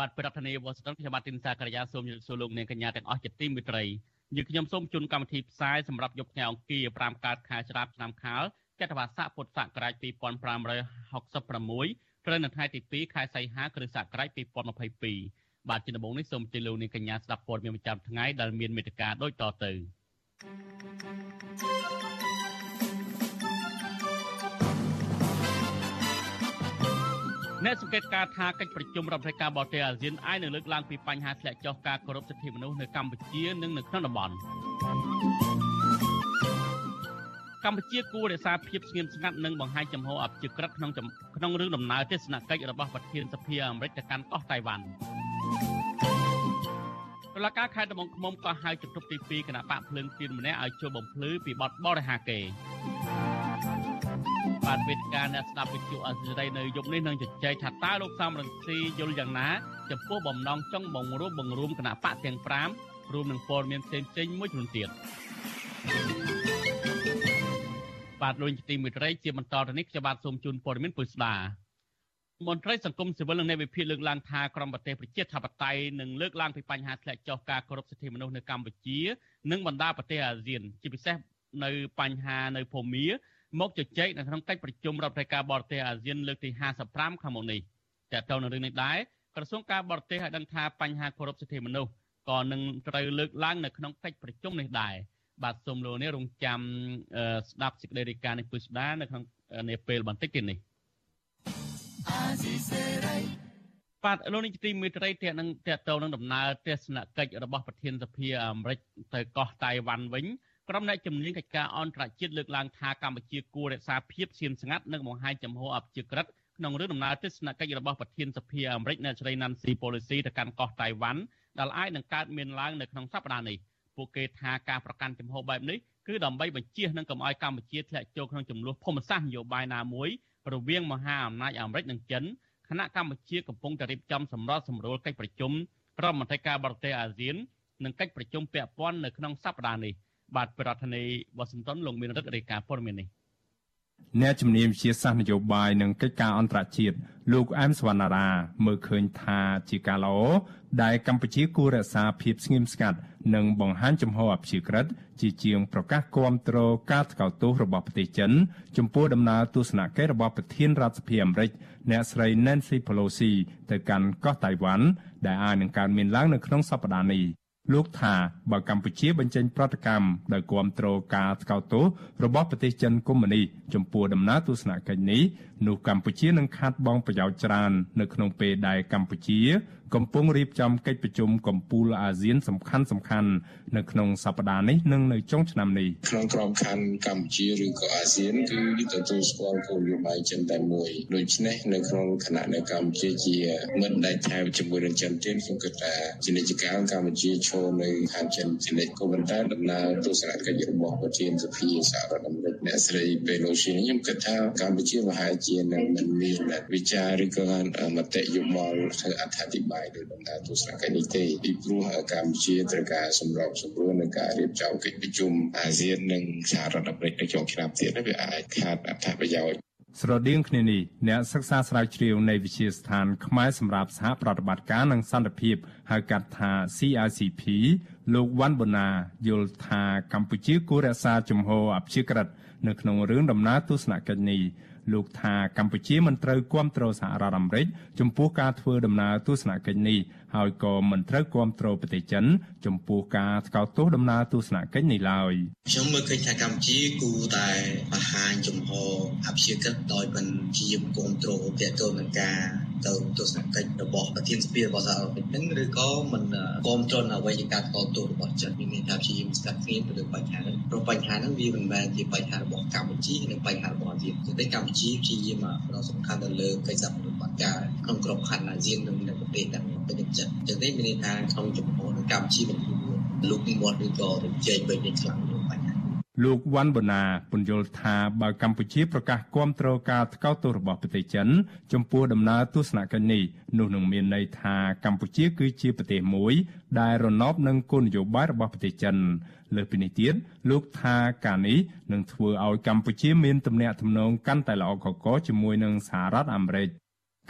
បាទប្រធានាធិបតី Washington ខ្ញុំបាទទីនសាករិយាសូមជម្រាបសួរលោកអ្នកកញ្ញាទាំងអស់ជាទីមេត្រីយើងខ្ញុំសូមជូនកម្មវិធីផ្សាយសម្រាប់យប់ថ្ងៃអង្គារ5កើតខែច្រាបឆ្នាំខាលចត្វាស័កពុទ្ធសករាជ2566ត្រូវនៅថ្ងៃទី2ខែសីហាគ្រិស្តសករាជ2022បាទជាដំបូងនេះសូមជម្រាបលោកអ្នកកញ្ញាស្ដាប់ព័ត៌មានប្រចាំថ្ងៃដែលមានមេត្តាដូចតទៅ អ្នកសង្កេតការថាកិច្ចប្រជុំរដ្ឋាភិការបរទេសអាស៊ានអាចនឹងលើកឡើងពីបញ្ហាធ្លាក់ចុះការគោរពសិទ្ធិមនុស្សនៅកម្ពុជានិងនៅក្នុងតំបន់កម្ពុជាគួររក្សាភាពស្ងៀមស្ងាត់និងបង្ហាញចំហអព្យាក្រឹតក្នុងក្នុងរឿងដំណើរទស្សនកិច្ចរបស់ប្រធានសភាអាមេរិកទៅកាន់កោះតៃវ៉ាន់តុលាការខេត្តត្បូងឃ្មុំក៏ហៅជំទប់ទី2គណៈបកភ្លើងទៀនម្នាក់ឲ្យជួយបំភ្លឺពីបទបរិហាកេ បាទវេទិកាអ្នកស្ដាប់វិទ្យុអសិរ័យនៅយប់នេះនឹងជជែកថាតើលោកសំរងស៊ីយល់យ៉ាងណាចំពោះបំណងចង់បង្រួបបង្រួមគណៈបកទាំង5រួមនឹងព័ត៌មានផ្សេងៗមួយចំនួនទៀតបាទលោកជាទីមេត្រីជាបន្តទៅនេះខ្ញុំបាទសូមជូនព័ត៌មានពុស្ដាមន្ត្រីសង្គមស៊ីវិលនិងអ្នកវិភាគលើកឡើងថាក្រមប្រទេសប្រជាធិបតេយ្យនឹងលើកឡើងពីបញ្ហាធ្លាក់ចុះការគោរពសិទ្ធិមនុស្សនៅកម្ពុជា និងបណ្ដាប្រទេសអាស៊ាន ជាពិសេសនៅបញ្ហានៅភូមា មកជជែកនៅក្នុងកិច្ចប្រជុំរដ្ឋាភិការបរទេសអាស៊ានលើកទី55ខាងមុខនេះតើតើនៅរឿងនេះដែរក្រសួងការបរទេសឲ្យដឹងថាបញ្ហាគោរពសិទ្ធិមនុស្សក៏នឹងត្រូវលើកឡើងនៅក្នុងកិច្ចប្រជុំនេះដែរបាទសូមលោកនេះរងចាំស្ដាប់សេចក្តីរាយការណ៍នេះពុស្ដានៅក្នុងនាពេលបន្តិចទៀតនេះបាទលោកនេះទីមេត្រីតេនឹងតេតទៅនឹងដំណើរទស្សនកិច្ចរបស់ប្រធានសភាអាមេរិកទៅកោះតៃវ៉ាន់វិញ ក្រុមអ្នកជំនាញកិច្ចការអន្តរជាតិលើកឡើងថាកម្ពុជាគួររក្សាភាពស្ងៀមស្ងាត់និងបង្ហាញចំហអព្យាក្រឹតក្នុងរឿងដំណើរទស្សនកិច្ចរបស់ប្រធានសភាអាមេរិកអ្នកស្រី Nancy Pelosi ទៅកាន់កោះតៃវ៉ាន់ដែលអាចនឹងកើតមានឡើងនៅក្នុងសប្តាហ៍នេះពួកគេថាការប្រកាន់ចំហបែបនេះគឺដើម្បីបញ្ជានិងកុំឲ្យកម្ពុជាធ្លាក់ចូលក្នុងចំនួនភូមិសាស្ត្រនយោបាយណាមួយរវាងមហាអំណាចអាមេរិកនិងចិនគណៈកម្ពុជាកំពុងតែរៀបចំសម្របសម្រួលកិច្ចប្រជុំរដ្ឋមន្ត្រីការបរទេសអាស៊ាននិងកិច្ចប្រជុំពាក់ព័ន្ធនៅក្នុងសប្តាហ៍នេះ។ បាទប្រធានាធិបតីវ៉ាស៊ីនតោនលោកមានរដ្ឋរាយការណ៍ព័ត៌មាននេះអ្នកជំនាញវិជាសាស្ត្រនយោបាយនិងកិច្ចការអន្តរជាតិលោកអែមសវណ្ណារាមើលឃើញថាជាការល្អដែលកម្ពុជាគួររក្សាភាពស្ងៀមស្ងាត់និងបង្ហាញចំហអព្យាក្រឹតជាជាងប្រកាសគាំទ្រការថ្កោលទោសរបស់ប្រទេសចិន ចំពោះដំណើរទស្សនកិច្ចរបស់ប្រធានរដ្ឋសភាអាមេរិកអ្នកស្រី Nancy Pelosi ទៅកាន់កោះតៃវ៉ាន់ដែលអាចនឹងកើតមានឡើងនៅក្នុងសប្តាហ៍នេះ លោកថាបើកម្ពុជាបញ្ចេញប្រតិកម្មដោយគាំទ្រការស្កោតទោសរបស់ប្រទេសចិនកុម្មុយនីសចំពោះដំណើរទស្សនកិច្ចនេះ នោះកម្ពុជានឹងខាត់បងប្រយោជន៍ច្រើននៅក្នុងពេលដែលកម្ពុជា កំពុងរៀបចំកិច្ចប្រជុំកម្ពុជាអាស៊ានសំខាន់សំខាន់នៅក្នុងសប្តាហ៍នេះនិងនៅចុងឆ្នាំនេះក្នុងក្របខ័ណ្ឌកម្ពុជាឬក៏អាស៊ានគឺទទួលស្គាល់គោលនយោបាយចិនតែមួយដូច្នេះនៅក្នុងគណៈនៅកម្ពុជាជាមិត្តដែលថែមជាមួយនឹងចិនទៀតខ្ញុំគិតថាជានិច្ចកាលកម្ពុជាឈរនៅខាងចិនជានិច្ចក៏ប៉ុន្តែដំណើរទស្សនកិច្ចរបស់ប្រធានសភាសហរដ្ឋអាមេរិក អ្នកស្រី Pelosi ខ្ញុំគិតថាកម្ពុជាប្រហែលជានឹងមិនមានវិចារឬក៏មតិយោបល់ធ្វើអត្ថាធិប្បាយបាយដោយដំណើរទស្សនកិច្ចនេះទេពីព្រោះកម្ពុជាត្រូវការសម្របសម្រួលនឹងការរៀបចំកិច្ចប្រជុំអាស៊ាននិងសហរដ្ឋអាមេរិកនៅចុងឆ្នាំទៀតវាអាចខាតអត្ថប្រយោជន៍ស្រដៀងគ្នានេះអ្នកសិក្សាស្រាវជ្រាវនៃវិទ្យាស្ថានខ្មែរសម្រាប់សហប្រតិបត្តិការនិងសន្តិភាពហៅកាត់ថា CICP លោកវ៉ាន់បូណាយល់ថាកម្ពុជាគួររក្សាជំហរអព្យាក្រឹត នៅក្នុងរឿងដំណើរទស្សនកិច្ចនេះលោកថាកម្ពុជាមិនត្រូវគាំទ្រសហរដ្ឋអាមេរិកចំពោះការធ្វើដំណើរទស្សនកិច្ចនេះ ហើយក៏មិនត្រូវគាំទ្រប្រទេសចិន ចំពោះការថ្កោលទោសដំណើរទស្សនកិច្ចនេះឡើយខ្ញុំមើលឃើញថាកម្ពុជាគួរតែបង្ហាញចំហអព្យាក្រឹតដោយបញ្ជាគាំទ្រទាក់ទងនឹងការទៅទស្សនកិច្ចរបស់ប្រធានសភារបស់សហរដ្ឋអាមេរិកនឹងឬក៏មិនគាំទ្រនៅអ្វីជាការថ្កោលទោសរបស់ចិនមានន័យថាព្យាយាមស្កាត់គ្នាទៅលើបញ្ហានេះព្រោះបញ្ហាហ្នឹងវាមិនមែនជាបញ្ហារបស់កម្ពុជានិងបញ្ហារបស់អាស៊ានទេកម្ពុជាព្យាយាមផ្ដោតសំខាន់ទៅលើកិច្ចសហប្រតិបត្តិការក្នុងក្របខ័ណ្ឌអាស៊ាននិងនៅប្រ ទេសទាំងពេញចិត្តចឹងទេមានន័យថាក្នុងចំពោះកម្ពុជាមិនលោកមាត់ឬក៏ជែកវិញនេះខ្លាំងបញ្ហាលោកវ៉ាន់បូណាពន្យល់ថាបើកម្ពុជាប្រកាសគាំទ្រការថ្កោលទោសរបស់ប្រទេសចិន ចំពោះដំណើរទស្សនកិច្ចនេះនោះនឹងមានន័យថាកម្ពុជាគឺជាប្រទេសមួយ ដែលរណបនឹងគោលនយោបាយរបស់ប្រទេសចិនលើសពីនេះទៀតលោកថាការនេះនឹងធ្វើឲ្យកម្ពុជាមានទំនាក់ទំនងកាន់តែល្អកកជាមួយនឹងសហរដ្ឋអាមេរិក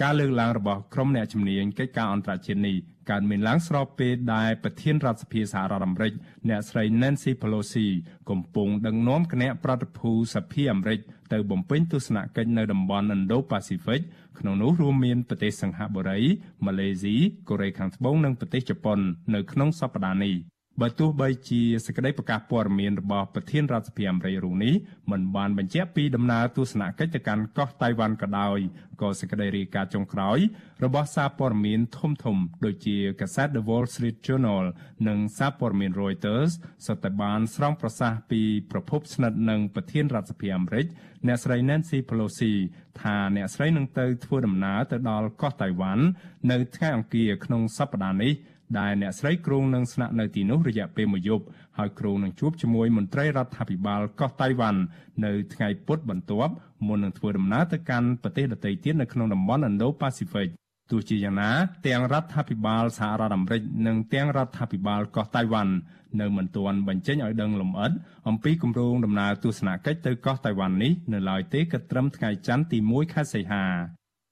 ការលើកឡើងរបស់ក្រុមអ្នកជំនាញកិច្ចការអន្តរជាតិនេះកើតមានឡើងស្របពេលដែលប្រធានរដ្ឋសភាសហរដ្ឋអាមេរិកអ្នកស្រី Nancy Pelosi កំពុងដឹកនាំគណៈប្រតិភូសភាអាមេរិកទៅបំពេញទស្សនកិច្ចនៅតំបន់ Indo-Pacific ក្នុងនោះរួមមានប្រទេសសិង្ហបុរីម៉ាឡេស៊ីកូរ៉េខាងត្បូងនិងប្រទេសជប៉ុននៅក្នុងសប្តាហ៍នេះ បើទោះបីជាសេចក្តីប្រកាសព័ត៌មានរបស់ប្រធានរដ្ឋសភាអាមេរិករូនេះមិនបានបញ្ជាក់ពីដំណើរទស្សនកិច្ចទៅកាន់កោះតៃវ៉ាន់ក៏ដោយក៏សេចក្តីរាយការណ៍ចុងក្រោយ របស់សារព័ត៌មានធំធំ ដូចជាកាសែត The Wall Street Journal និងសារព័ត៌មាន Reuters សុទ្ធតែបានស្រង់ប្រសាសន៍ពីប្រភពស្និទ្ធនឹងប្រធានរដ្ឋសភាអាមេរិកអ្នកស្រី Nancy Pelosi ថាអ្នកស្រីនឹងទៅធ្វើដំណើរទៅដល់កោះតៃវ៉ាន់នៅថ្ងៃអង្គារក្នុងសប្តាហ៍នេះ ដែលអ្នកស្រីគ្រងនឹងស្នាក់នៅទីនោះរយៈពេលមួយយប់ហើយគ្រងនឹងជួបជាមួយមន្ត្រីរដ្ឋាភិបាលកោះតៃវ៉ាន់នៅថ្ងៃពុធបន្ទាប់មុននឹងធ្វើដំណើរទៅកាន់ប្រទេសដទៃទៀតនៅក្នុងតំបន់ Indo-Pacific ទោះជាយ៉ាងណា ទាំងរដ្ឋាភិបាលសហរដ្ឋអាមេរិកនិងទាំងរដ្ឋាភិបាលកោះតៃវ៉ាន់នៅមិនទាន់បញ្ចេញឲ្យដឹងលម្អិតអំពីគម្រោងដំណើរទស្សនកិច្ចទៅកោះតៃវ៉ាន់នេះនៅឡើយទេគិតត្រឹមថ្ងៃច័ន្ទទី1ខែសីហា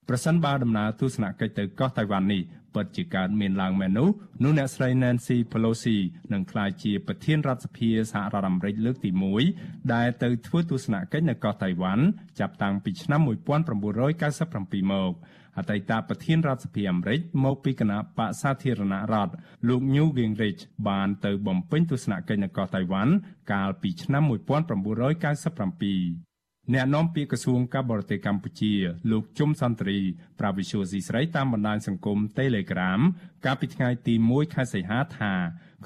ប្រសិនបើដំណើរទស្សនកិច្ចទៅកោះតៃវ៉ាន់នេះ ពិតជាកើតមានឡើងមែននោះនោះអ្នកស្រី Nancy Pelosi នឹងក្លាយជាប្រធានរដ្ឋសភាសហរដ្ឋអាមេរិកលើកទី1ដែលទៅធ្វើទស្សនកិច្ចនៅកោះតៃវ៉ាន់ចាប់តាំងពីឆ្នាំ1997មកអតីតប្រធានរដ្ឋសភាអាមេរិកមកពីគណៈបកសាធារណរដ្ឋលោក Newt Gingrich បានទៅបំពេញទស្សនកិច្ចនៅកោះតៃវ៉ាន់កាលពីឆ្នាំ1997 អ្នកនាំពាក្យក្រសួងការបរទេសកម្ពុជាលោកជុំសន្តិរីប្រាវិសុយស៊ីស្រីតាមបណ្ដាញសង្គម Telegram កាលពីថ្ងៃទី1ខែសីហាថា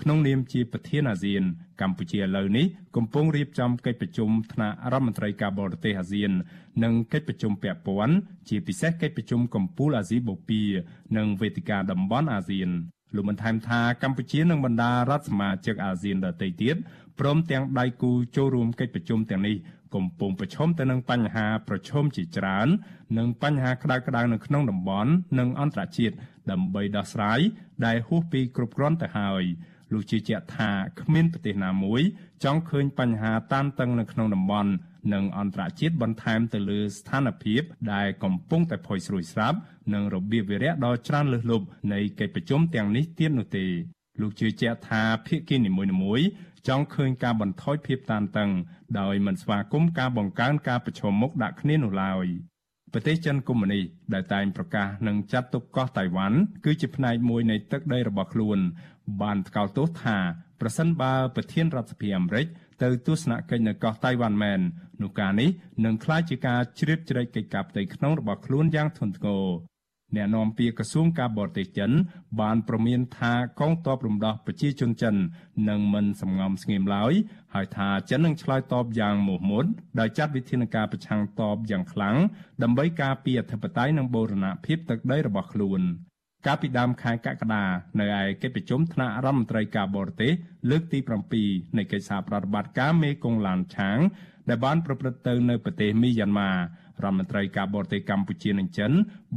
ក្នុងនាមជាប្រធានអាស៊ាន កម្ពុជាឥឡូវនេះកំពុងរៀបចំកិច្ចប្រជុំថ្នាក់រដ្ឋមន្ត្រីការបរទេសអាស៊ាន និងកិច្ចប្រជុំពាក់ព័ន្ធជាពិសេសកិច្ចប្រជុំកំពូលអាស៊ីបូព៌ានិងវេទិកាតំបន់អាស៊ាន លោកបានថែមថាកម្ពុជានិងបណ្ដារដ្ឋសមាជិកអាស៊ានដទៃទៀតព្រមទាំងដៃគូចូលរួមកិច្ចប្រជុំទាំងនេះកំពុងប្រឈមទៅនឹងបញ្ហាប្រឈមជាច្រើន និងបញ្ហាក្តៅក្តៅនៅក្នុងតំបន់និងអន្តរជាតិដើម្បីដោះស្រាយដែលហួសពីគ្រប់គ្រាន់ទៅហើយលោកជឿជាក់ថាគ្មានប្រទេសណាមួយ ចង់ឃើញបញ្ហាតានតឹងនៅក្នុងតំបន់ និងអន្តរជាតិបន្ថែមទៅលើស្ថានភាពដែលកំពុងតែផុយស្រួយស្រាប់និងរបៀបវារៈដ៏ច្រើនលើសលប់នៃកិច្ចប្រជុំទាំងនេះទៀតនោះទេលោកជឿជាក់ថាភាគីនីមួយៗចង់ឃើញការបន្ថយភាពតានតឹងដោយមិនស្វាគមន៍ការបង្កើនការប្រឈមមុខដាក់គ្នានោះឡើយប្រទេសចិនកុម្មុយនីសដែលតែងប្រកាសនឹងចាត់ទុកកោះតៃវ៉ាន់គឺជាផ្នែកមួយនៃទឹកដីរបស់ខ្លួន បានថ្កោលទោសថាប្រសិនបើប្រធានរដ្ឋសភាអាមេរិក ទៅទស្សនកិច្ចនៅកោះតៃវ៉ាន់មែននោះការនេះនឹងក្លាយជាការជ្រៀតជ្រែកកិច្ចការផ្ទៃក្នុងរបស់ខ្លួនយ៉ាងធ្ងន់ធ្ងរអ្នកនាំពាក្យក្រសួងការបរទេសចិន បានប្រមានថាកងទ័ពរំដោះប្រជាជនចិននឹងមិនសំងំស្ងៀមឡើយហើយថាចិននឹងឆ្លើយតបយ៉ាងមោះមុតដោយចាត់វិធានការប្រឆាំងតបយ៉ាងខ្លាំងដើម្បីការពារអធិបតេយ្យនិងបូរណភាពទឹកដីរបស់ខ្លួន កាលពីដើមខែកក្កដានៅឯកិច្ចប្រជុំថ្នាក់រដ្ឋមន្ត្រីការបរទេសលើកទី7នៃកិច្ចសហប្រតិបត្តិការមេគង្គឡានឆាង ដែលបានប្រព្រឹត្តទៅនៅប្រទេសមីយ៉ាន់ម៉ារដ្ឋមន្ត្រីការបរទេសកម្ពុជានិងចិន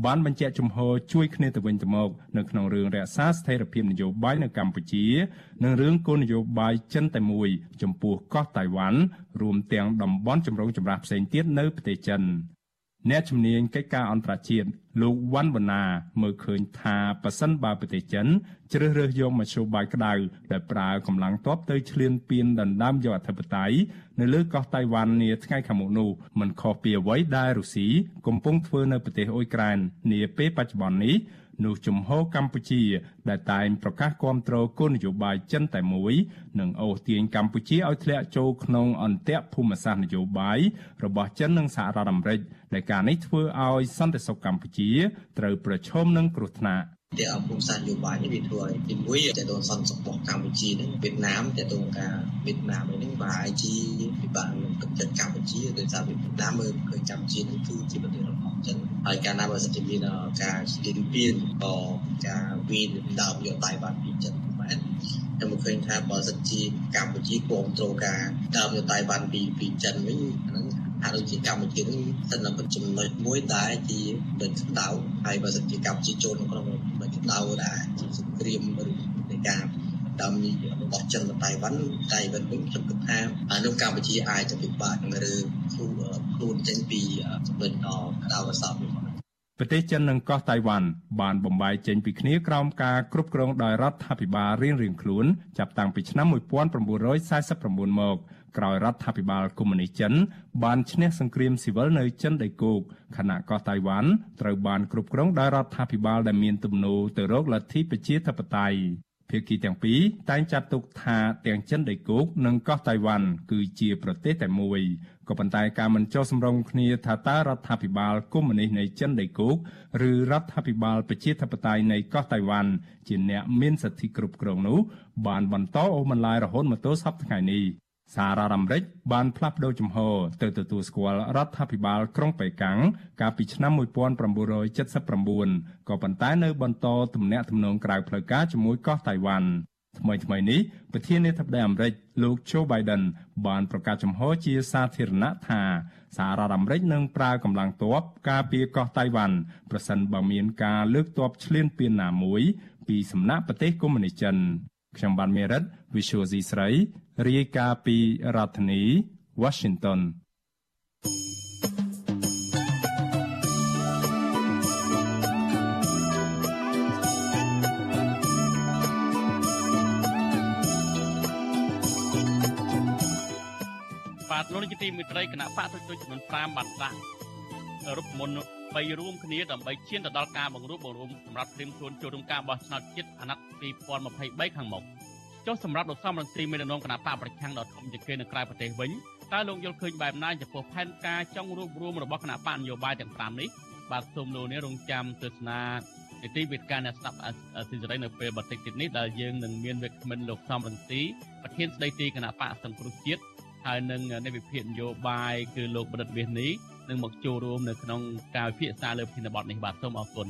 បានបញ្ជាក់ជំហរជួយគ្នាទៅវិញទៅមកនៅក្នុងរឿងរក្សាស្ថិរភាពនយោបាយនៅកម្ពុជា និងរឿងគោលនយោបាយចិនតែមួយចំពោះកោះតៃវ៉ាន់រួមទាំងតំបន់ចម្រុងចម្រាស់ផ្សេងទៀតនៅប្រទេសចិន។ អ្នកជំនាញកិច្ចការអន្តរជាតិលោកវ៉ាន់វណ្ណាមើលឃើញថាប៉ះសិនបើប្រទេសចិនជ្រើសរើសយកមធ្យោបាយក្តៅដែលប្រើកម្លាំងទ័ពទៅឈ្លានពានដណ្ដើមយកអធិបតេយ្យនៅលើកោះតៃវ៉ាន់នាថ្ងៃខាងមុខនោះមិនខុសពីអ្វីដែលរុស្ស៊ីកំពុងធ្វើនៅប្រទេសអ៊ុយក្រែននាពេលបច្ចុប្បន្ននេះ នោះជំហរកម្ពុជា ដែលតែងប្រកាសគាំទ្រគោលនយោបាយចិនតែមួយនឹងអូសទាញកម្ពុជាឲ្យធ្លាក់ចូលក្នុងអន្ទាក់ភូមិសាស្ត្រនយោបាយរបស់ចិននិងសហរដ្ឋអាមេរិកដែលការនេះធ្វើឲ្យសន្តិសុខកម្ពុជាត្រូវប្រឈមនឹងគ្រោះថ្នាក់តែអភូមិសាស្ត្រនយោបាយនេះវាធ្វើឲ្យទីមួយតើតងសន្តិសុខរបស់កម្ពុជានេះវៀតណាមតើតងការវៀតណាមនេះបាទ IG ពិ បាកនឹងទឹកចិត្តកម្ពុជាដោយសារវាតាមមើលឃើញកម្ពុជានឹងគឺជាប្រទេសរបស់ចិនហើយកាលណាបើសិនជាមានការឈ្លានពានក៏ការវិនិដើមយកដៃបានពីចិនមែនខ្ញុំឃើញថាបើសិនជាកម្ពុជាគ្រប់គ្រងការដើមយកដៃបានពីពីចិនវិញហ្នឹងហាក់ដូចជាកម្ពុជានឹងស្ថិតនៅចំណុចមួយដែលជាដូចដៅហើយបើសិនជាកម្ពុជាចូលក្នុងដូចដៅដែរជាសង្គ្រាមឬនៃការ ដើមរបស់ចិនទៅតៃវ៉ាន់តៃវ៉ាន់វិញខ្ញុំគិតថាអានោះកម្ពុជាអាចจะពិបាកឬខ្លួនខ្លួនចេញពីចំណុចដល់ដៅអសរប្រទេសចិននិងកោះតៃវ៉ាន់បានបំបែកចេញពីគ្នាក្រោមការគ្រប់គ្រងដោយរដ្ឋាភិបាលរៀងៗខ្លួនចាប់តាំងពីឆ្នាំ1949មកក្រោយរដ្ឋាភិបាលកុម្មុយនីសចិនបានឈ្នះសង្គ្រាមស៊ីវិលនៅចិនដីគោកខណៈកោះតៃវ៉ាន់ត្រូវបានគ្រប់គ្រងដោយរដ្ឋាភិបាលដែលមានទំនោរទៅរកលទ្ធិប្រជាធិបតេយ្យ ភាគីទាំងពីរតែងចាត់ទុកថាទាំងចិនដីគោកនិងកោះតៃវ៉ាន់គឺជាប្រទេសតែមួយក៏ប៉ុន្តែការមិនចុះសម្រុងគ្នាថាតើរដ្ឋាភិបាលកុម្មុយនីសនៃចិនដីគោកឬរដ្ឋាភិបាលប្រជាធិបតេយ្យនៃកោះតៃវ៉ាន់ជាអ្នកមានសិទ្ធិគ្រប់គ្រងនោះបានបន្តអូសបន្លាយរហូតមកទល់សប្តាហ៍នេះ សាររដ្ឋអាមេរិកបានផ្លាស់ប្តូរជំហរទៅទទួលស្គាល់រដ្ឋាភិបាលក្រុងប៉េកាំងកាលពីឆ្នាំ1979ក៏ប៉ុន្តែនៅបន្តទំនាក់ទំនងក្រៅផ្លូវការជាមួយកោះតៃវ៉ាន់ថ្មីថ្មីនេះប្រធានាធិបតីអាមេរិកលោក Joe Biden បានប្រកាសចំហជាសាធារណៈថាសហរដ្ឋអាមេរិកនឹងប្រើកម្លាំងទ័ពការពារកោះតៃវ៉ាន់ប្រសិនបើមានការលើកទ័ពឈ្លានពានណាមួយពីសំណាក់ប្រទេសកុម្មុយនីសចិនខ្ញុំបានមេរិត Visual C ស្រី រាយការណ៍ពីរដ្ឋធានី Washington បាទលោកនាយកទីមេត្រីគណៈបកទុច្ចចំនួន5បានដាក់រូបមន្ត3រួមគ្នាដើម្បីឈានទៅដល់ការបង្រួបបង្រួមសម្រាប់ត្រៀមខ្លួនចូលរួមការបោះឆ្នោតជាតិអាណត្តិ2023ខាងមុខ ចុះសម្រាប់លោកសំរងស៊ីមេដឹកនាំគណៈបកប្រឆាំងដ៏ធំជាងគេនៅក្រៅប្រទេសវិញតើលោកយល់ឃើញបែបណាចំពោះផែនការចង់រួបរวมរបស់គណៈបកនយោបាយទាំង5នេះបាទសូមលោកនេះរងចាំទស្សនានីតិវិទ្យាអ្នកស្ដាប់ស៊ីសេរីនៅពេលបន្តិចទៀតនេះដែលយើងនឹងមានវិក្កាមិនលោកសំរងស៊ីប្រធានស្ដីទីគណៈបកសង្គ្រោះជាតិហើយនឹងនៃវិភាគនយោបាយគឺលោកបដិទ្ធវិសនេះនឹងមកចូលរួមនៅក្នុងការវិភាសាលើប្រធានបទនេះបាទសូមអរគុណ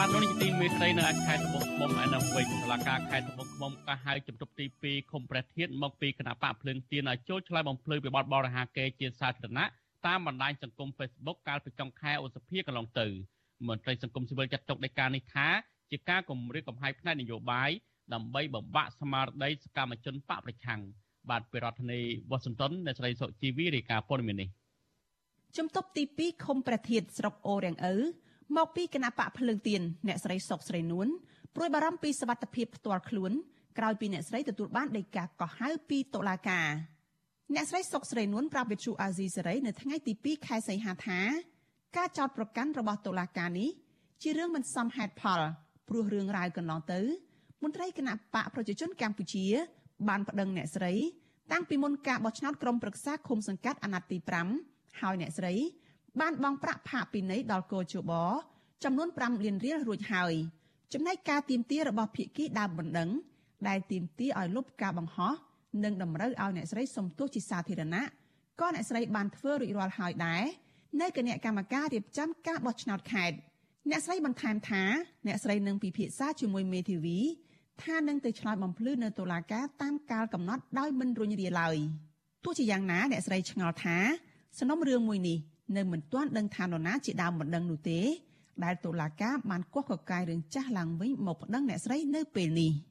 បាទលោកនាយកទីមេត្រីនៅខេត្តត្បូងឃ្មុំឯនោះវិញតុលាការខេត្តត្បូងឃ្មុំក៏ហៅជំទប់ទី2ឃុំព្រះធាតុមកពីគណៈបកភ្លើងទៀនឲ្យចូលឆ្លើយបំភ្លឺពីបទបរិហាកេរជាសាធារណៈតាមបណ្ដាញសង្គម Facebook កាលពីចុងខែឧសភាកន្លងទៅមន្ត្រីសង្គមស៊ីវិលចាត់ទុកដីកានេះថាជាការគម្រាមកំហែងផ្នែកនយោបាយដើម្បីបំបាក់ស្មារតីសកម្មជនបកប្រឆាំងបាទពីរដ្ឋធានីវ៉ាស៊ីនតោនអ្នកស្រីសុជីវីរាយការណ៍ព័ត៌មាននេះជំទប់ទី2ឃុំប្រធានស្រុកអូរៀងឪ មកពីគណៈបកភ្លើងទៀនអ្នកស្រីសុកស្រីនួនព្រួយបារម្ភពីសវត្ថិភាពផ្ទាល់ខ្លួនក្រោយពីអ្នកស្រីទទួលបានដីកាកោះហៅពីតុលាការអ្នកស្រីសុកស្រីនួនប្រាប់វិទ្យុអាស៊ីសេរីនៅថ្ងៃទី2ខែសីហាថាការចោទប្រកាន់របស់តុលាការនេះជារឿងមិនសមហេតុផលព្រោះរឿងរ៉ាវកន្លងទៅមន្ត្រីគណៈបកប្រជាជនកម្ពុជា បានប្តឹងអ្នកស្រី តាំងពីមុនការបោះឆ្នោតក្រុមប្រឹក្សាឃុំសង្កាត់អាណត្តិទី5ហើយអ្នកស្រី បានបង់ប្រាក់ផាកពិន័យដល់កោជបចំនួន5លានរៀលរួចហើយចំណែកការទៀមទារបស់ភៀកគីដើមបណ្ដឹង ដែលទៀមទាឲ្យលុបការបង្ហោះនិងតម្រូវឲ្យអ្នកស្រីសុំទោសជាសាធារណៈក៏អ្នកស្រីបានធ្វើរួចរាល់ហើយដែរនៅគណៈកម្មការរៀបចំការបោះឆ្នោតខេត្តអ្នកស្រីបន្ថែមថាអ្នកស្រីនឹងពិភាក្សាជាមួយមេធាវីថានឹងទៅឆ្លើយបំភ្លឺនៅតុលាការតាមកាលកំណត់ដោយមិនរុញរាឡើយទោះជាយ៉ាងណាអ្នកស្រីឆ្ងល់ថាសំណុំរឿងមួយនេះ នៅមិនទាន់ដឹងថានរណាជាដើមបណ្ដឹងនោះទេដែលតុលាការបានគោះកកាយរឿងចាស់ឡើងវិញមកប្តឹងអ្នកស្រីនៅពេលនេះ។ខ្ញុំ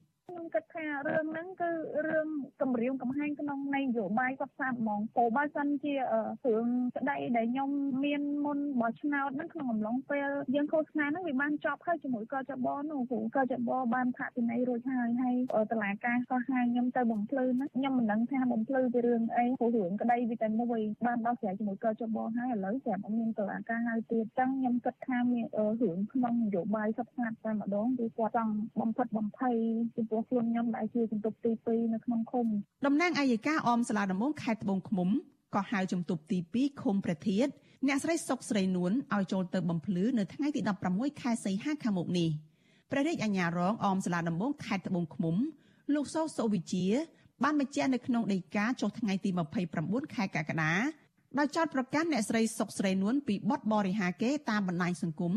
គិតថារឿងហ្នឹងគឺរឿងកម្រាមកំហែងក្នុងនយោបាយគាត់សាហ្មងព្រោះបើសិនជារឿងស្ដីដែលខ្ញុំមានមុនបោះឆ្នោតហ្នឹងក្នុងអំឡុងពេលយើងឃោសនាហ្នឹងវាបានចប់ហើយជាមួយកចបនោះព្រោះកចបបានផាកពិន័យរួចហើយហើយតឡាការក៏ហៅខ្ញុំទៅបំភ្លឺហ្នឹងខ្ញុំមិនដឹងថាបំភ្លឺពីរឿងអីព្រោះរឿងក្តីវាតែមួយបានដោះស្រាយជាមួយកចបហើយឥឡូវស្រាប់អត់មានតឡាការហៅទៀតអញ្ចឹងខ្ញុំគិតថាមានរឿងក្នុងនយោបាយសັບស្ងាត់តែម្ដងគឺគាត់ចង់បំផិតបំភ័យចំពោះខ្លួនខ្ញុំដែលជាជំទប់ទី2នៅក្នុងឃុំតំណាងអัยការអមសាលាដំបងខេត្តត្បូងឃ្មុំក៏ហៅជំទប់ទី2ឃុំប្រធាតអ្នកស្រីសុកស្រីនួនឲ្យចូលទៅបំភ្លឺនៅថ្ងៃទី16ខែសីហាខាងមុខនេះព្រះរាជអាជ្ញារងអមសាលាដំបងខេត្តត្បូងឃ្មុំ លោកសោសុវិជា បានបញ្ជាក់នៅក្នុងដីកាចុះថ្ងៃទី29ខែកក្កដាដោយចោទប្រកាន់អ្នកស្រីសុកស្រីនួនពីបទបរិហាកេតាមបណ្ដាញសង្គម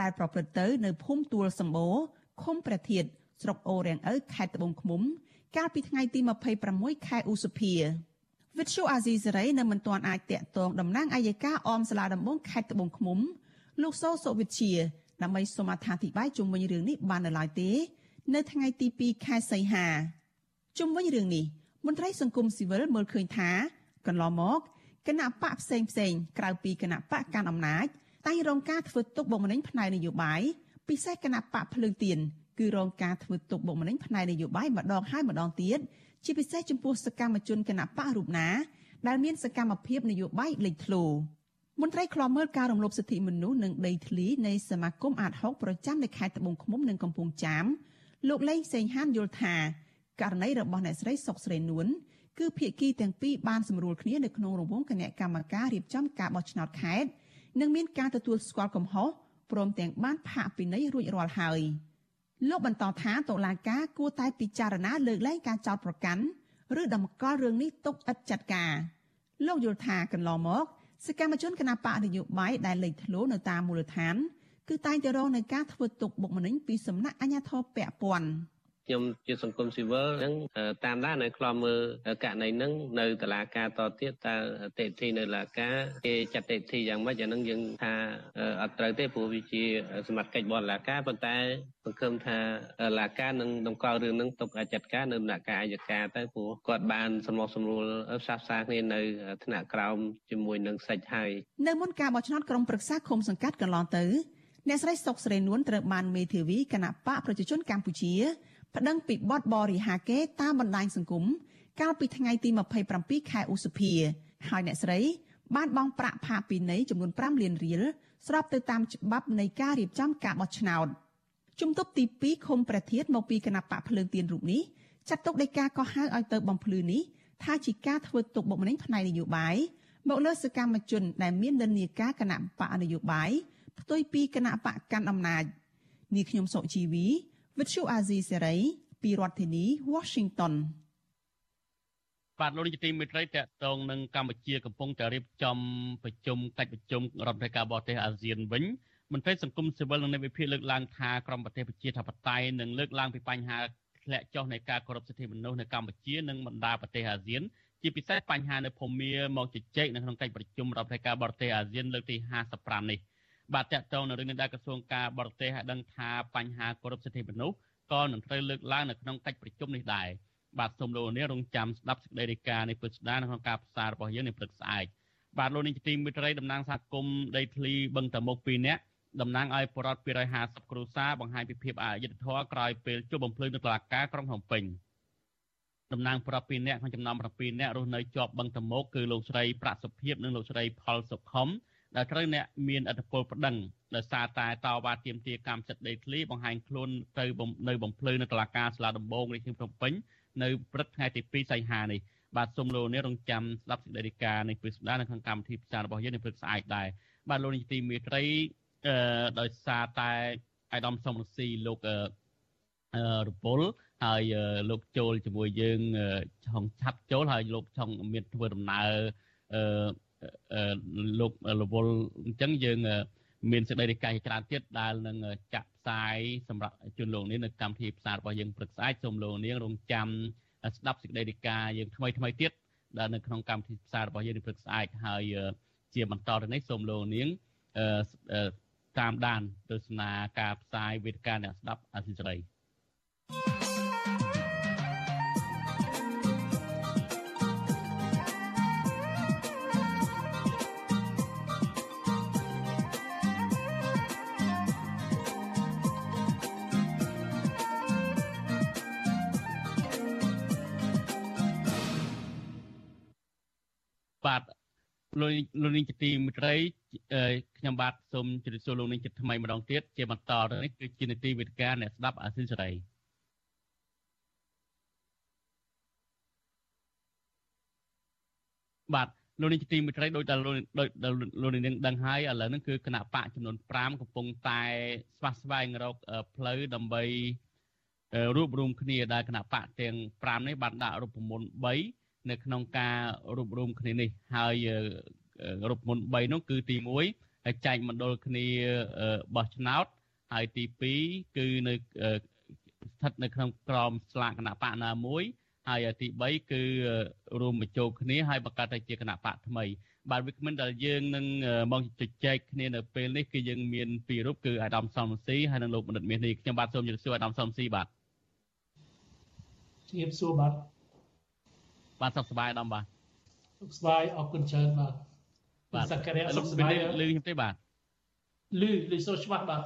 ដែលប្រព្រឹត្តទៅនៅភូមិទួលសម្បូរឃុំព្រះធាតុ ស្រុកអូរៀងឪខេត្តត្បូងឃ្មុំ កាលពីថ្ងៃទី26ខែឧសភាវិទ្យុអាស៊ីសេរីនៅមិនទាន់អាចតាក់ទងតំណាងអัยការអមសាលាដំបងខេត្តត្បូងឃ្មុំ លោកសោសុវិជាដើម្បីសូមអត្ថាធិប្បាយជុំវិញរឿងនេះបាននៅឡើយទេ នៅថ្ងៃទី2ខែសីហាជុំវិញរឿងនេះមន្ត្រីសង្គមស៊ីវិលមើលឃើញថាកន្លងមកគណៈបកផ្សេងផ្សេងក្រៅពីគណៈបកកាន់អំណាចតែងរងការធ្វើទុកបុកម្នេញផ្នែកនយោបាយពិសេសគណៈបកភ្លើងទៀន គឺរងការធ្វើទុកបុកម្នេញផ្នែកនយោបាយម្ដងហើយម្ដងទៀតជាពិសេសចំពោះសកម្មជនគណៈបករូបណាដែលមានសកម្មភាពនយោបាយលេចធ្លោមន្ត្រីខ្លំមើលការរំលោភសិទ្ធិមនុស្សនិងដីធ្លីនៃសមាគមអាត60ប្រចាំនៅខេត្តត្បូងឃ្មុំនិងកំពង់ចាមលោកលេងសេងហានយល់ថាករណីរបស់អ្នកស្រីសុកស្រីនួនគឺភាគីទាំងពីរបានសម្រួលគ្នានៅក្នុងរង្វង់គណៈកម្មការរៀបចំការបោះឆ្នោតខេត្តនិងមានការទទួលស្គាល់កំហុសព្រមទាំងបានផាកពិន័យរួចរាល់ហើយ លោកបន្តថាតុលាការគួរតែពិចារណាលើកលែងការចោទប្រកាន់ឬតម្កល់រឿងនេះទុកឥតចាត់ការលោកយល់ថាកន្លងមកសកម្មជនគណបកនយោបាយដែលលេចធ្លោនៅតាមមូលដ្ឋាន គឺតែងតែរងនឹងការធ្វើទុកបុកម្នេញពីសំណាក់អាជ្ញាធរពាក់ព័ន្ធ។ ខ្ញុំជាសង្គមស៊ីវិលហ្នឹងតាមដាននៅខ្លំមើលករណីហ្នឹងនៅតុលាការតទៀតតើតិធីនៅតុលាការគេចាត់តិធីយ៉ាងម៉េចអាហ្នឹងយើងថាអត់ត្រូវទេព្រោះវាជា សមត្ថកិច្ចរបស់តុលាការប៉ុន្តែសង្ឃឹមថាតុលាការនឹងតម្កល់រឿងហ្នឹងទុកឲ្យចាត់ការនៅដំណាក់កាលអัยការទៅព្រោះគាត់បានសម្រុះសម្រួលផ្សះផ្សាគ្នានៅថ្នាក់ក្រោមជាមួយនឹងសិច្ចហើយនៅមុនការបោះឆ្នោតក្រុមប្រឹក្សាឃុំសង្កាត់កន្លងទៅអ្នកស្រីសុកស្រីនួនត្រូវបានមេធាវីគណៈបកប្រជាជនកម្ពុជា ប្តឹងពីបទបរិហាកេតាមបណ្ដាញសង្គមកាលពីថ្ងៃទី27ខែឧសភាហើយអ្នកស្រី បានបង់ប្រាក់ផាកពិន័យចំនួន5លានរៀលស្របទៅតាមច្បាប់នៃការរៀបចំការបោះឆ្នោតជំទប់ទី2ឃុំព្រះធាតមកពីគណៈបកភ្លើងទៀនរូបនេះចាត់ទុកដីកាកោះហៅឲ្យទៅបំភ្លឺនេះថាជាការធ្វើទុកបុកម្នេញផ្នែកនយោបាយមកលើសកម្មជនដែលមាននិន្នាការគណៈបកនយោបាយផ្ទុយពីគណៈបកកាន់អំណាចនាងខ្ញុំសុជីវី វិទ្យុអាស៊ីសេរីពីរដ្ឋធានី Washington បាទលោកនាយកទីមេត្រីតកតងនឹងកម្ពុជាកំពុងតែរៀបចំប្រជុំកិច្ចប្រជុំរដ្ឋាភិការបរទេសអាស៊ានវិញមន្ត្រីសង្គមស៊ីវិលនិងអ្នកវិភាគលើកឡើងថាក្រមប្រទេសប្រជាធិបតេយ្យនឹងលើកឡើងពីបញ្ហាធ្លាក់ចុះនៃការគោរពសិទ្ធិមនុស្សនៅកម្ពុជានិងបណ្ដាប្រទេសអាស៊ានជាពិសេសបញ្ហានៅភូមាមកជជែកនៅក្នុងកិច្ចប្រជុំរដ្ឋាភិការបរទេសអាស៊ានលើកទី55នេះ បាទតកតងនៅរឿងនេះដែលក្រសួងការបរទេសឲ្យដឹងថាបញ្ហាគោរពសិទ្ធិមនុស្សក៏នឹងត្រូវលើកឡើងនៅក្នុងកិច្ចប្រជុំនេះដែរបាទសូមលោកនាងរងចាំស្ដាប់សេចក្តីរាយការណ៍នៃពុស្ដានៅក្នុងការផ្សាយរបស់យើងនៅព្រឹកស្អែកបាទលោកនាងជាទីមេត្រីតំណាងសហគមន៍ដីធ្លីបឹងតមុក2នាក់តំណាងឲ្យបរិវត្ត250គ្រួសារបង្ហាញពីភាពអយុត្តិធម៌ក្រោយពេលជួបបំភ្លឺនៅតុលាការក្រុងភ្នំពេញតំណាងប្រាប់2នាក់ក្នុងចំណោម7នាក់រស់នៅជាប់បឹងតមុកគឺលោកស្រីប្រាក់សុភិបនិងលោកស្រីផលសុខុម ដែលត្រូវអ្នកមានអធិបុលប្តឹងដោយសារតែតវ៉ាទាមទារកម្មសិទ្ធិដីធ្លីបង្ហាញខ្លួនទៅនៅបំភ្លឺនៅតុលាការសាលាដំបងរាជធានីភ្នំពេញនៅព្រឹកថ្ងៃទី2សីហានេះបាទសូមលោកនេះរងចាំស្ដាប់សេចក្តីរាយការណ៍នៃព្រឹកស្ដារនៅក្នុងកម្មវិធីផ្សាយរបស់យើងនៅព្រឹកស្អែកដែរបាទលោកនេះទីមេត្រីអឺដោយសារតែអាយដាមសំរងស៊ីលោកអឺរពលហើយលោកចូលជាមួយយើងឆុងឆាត់ចូលហើយលោកឆុងមានធ្វើដំណើរអឺ លោករវល់អញ្ចឹងយើងមានសេចក្តីរាយការណ៍ច្រើនទៀតដែលនឹងចាក់ផ្សាយសម្រាប់ជនលោកនេះនៅកម្មវិធីផ្សាយរបស់យើងព្រឹកស្អែកសូមលោកនាងរងចាំស្ដាប់សេចក្តីរាយការណ៍យើងថ្មីថ្មីទៀតដែលនៅក្នុងកម្មវិធីផ្សាយរបស់យើងនៅព្រឹកស្អែកហើយជាបន្តទៅនេះសូមលោកនាងតាមដានទស្សនាការផ្សាយវេទិកាអ្នកស្ដាប់អាស៊ីសេរី thank លោកលោកនាងជាទីមិត្តរីខ្ញុំបាទសូមជម្រាបសួរលោកនាងជាថ្មីម្ដងទៀតជាបន្តទៅនេះគឺជានីតិវិទ្យាអ្នកស្ដាប់អាស៊ីសេរីបាទលោកនាយកទីមេត្រីដោយតែលោកលោកនាងដឹងហើយឥឡូវហ្នឹងគឺគណៈបកចំនួន5កំពុងតែស្វះស្វែងរកផ្លូវដើម្បីរួបរวมគ្នាដែលគណៈបកទាំង5នេះបានដាក់រូបមន្ត3 នៅក្នុងការរួបរวมគ្នានេះហើយរូបមន្ត3នោះគឺទី1ចែកមណ្ឌលគ្នាបោះឆ្នោតហើយទី2គឺនៅស្ថិតនៅក្នុងក្រមស្លាកគណៈបកណាមួយហើយទី3គឺរួមបញ្ចូលគ្នាហើយបង្កើតទៅជាគណៈបកថ្មីបាទវាគ្មិនដែលយើងនឹងមកជជែកគ្នានៅពេលនេះគឺយើងមានពីររូបគឺអាដាមសំស៊ីហើយនិងលោកបណ្ឌិតមាសនេះខ្ញុំបាទសូមជម្រាបសួរអាដាមសំស៊ីបាទជំរាបសួរបាទ បាទសុខសប្បាយអាដាមបាទសុខសប្បាយអរគុណច្រើនបាទបាទសក្ការៈសុខសប្បាយលឺខ្ញុំទេបាទលឺលឺសូរច្បាស់បាទ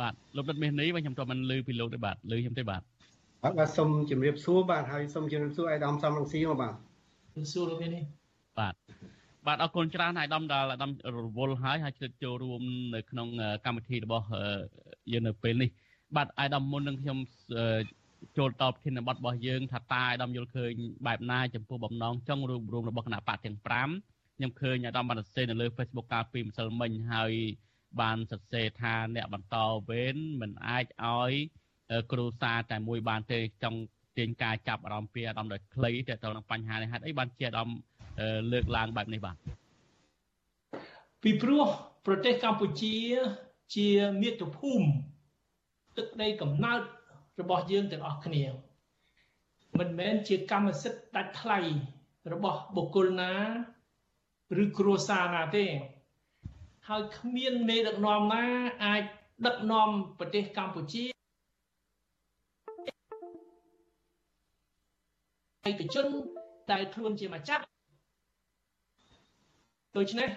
បាទលោកដិតមាសនេះខ្ញុំទៅមិនលឺពីលោកទេបាទលឺខ្ញុំទេបាទបាទបាទសូមជម្រាបសួរបាទហើយសូមជម្រាបសួរអាយដាមសំរងស៊ីមកបាទជម្រាបសួរលោកនេះបាទបាទអរគុណច្រើនអាយដាមដែលអាយដាមរវល់ហើយហើយជ្រើសចូលរួមនៅក្នុងកម្មវិធីរបស់យើងនៅពេលនេះបាទអាយដាមមុននឹងខ្ញុំ ចូលតបធានបទរបស់យើងថាតាអាយដាមយល់ឃើញបែបណាចំពោះបំណងចង់រួមរួមរបស់គណៈបកទាំង5ខ្ញុំឃើញអាយដាមបានសរសេរនៅលើ Facebook កាលពីម្សិលមិញហើយបានសរសេរថាអ្នកបន្តវេនមិនអាចឲ្យគ្រូសាតែមួយបានទេចង់ទាញការចាប់អារម្មណ៍ពីអាដាមដោយខ្លីទៅទៅនឹងបញ្ហានេះហេតុអីបានជាអាដាមលើកឡើងបែបនេះបាទពីព្រោះប្រទេសកម្ពុជាជាមាតុភូមិទឹកដីកំណើត របស់យើងទាំងអស់គ្នា មិនមែនជាកម្មសិទ្ធិដាច់ថ្លៃរបស់បុគ្គលណាឬគ្រួសារណាទេ ហើយគ្មានមេដឹកនាំណាអាចដឹកនាំប្រទេសកម្ពុជាឯកជនដែលខ្លួនជាម្ចាស់ដូច្នេះ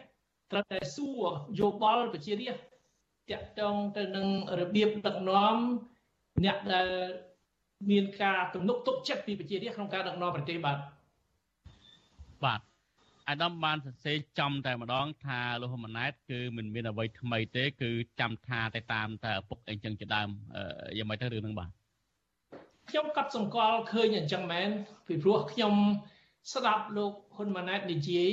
ត្រូវតែសួរយោបល់ប្រជារាស្ត្រតាក់ទងទៅនឹងរបៀបដឹកនាំ អ្នកដែលមានការទំនុកទុកចិត្តពីប្រជារាស្ត្រក្នុងការដឹកនាំប្រទេសបាទបាទអាដាមបានសរសេរចំតែម្ដង ថាលោកហ៊ុនម៉ាណែតគឺមិនមានអ្វីថ្មីទេ គឺចាំថាតែតាមតែឪពុកអីចឹងជាដើមយ៉ាងម៉េចទៅរឿងហ្នឹងបាទខ្ញុំកត់សម្គាល់ឃើញអញ្ចឹងមែនពីព្រោះខ្ញុំស្ដាប់លោកហ៊ុនម៉ាណែតនិយាយ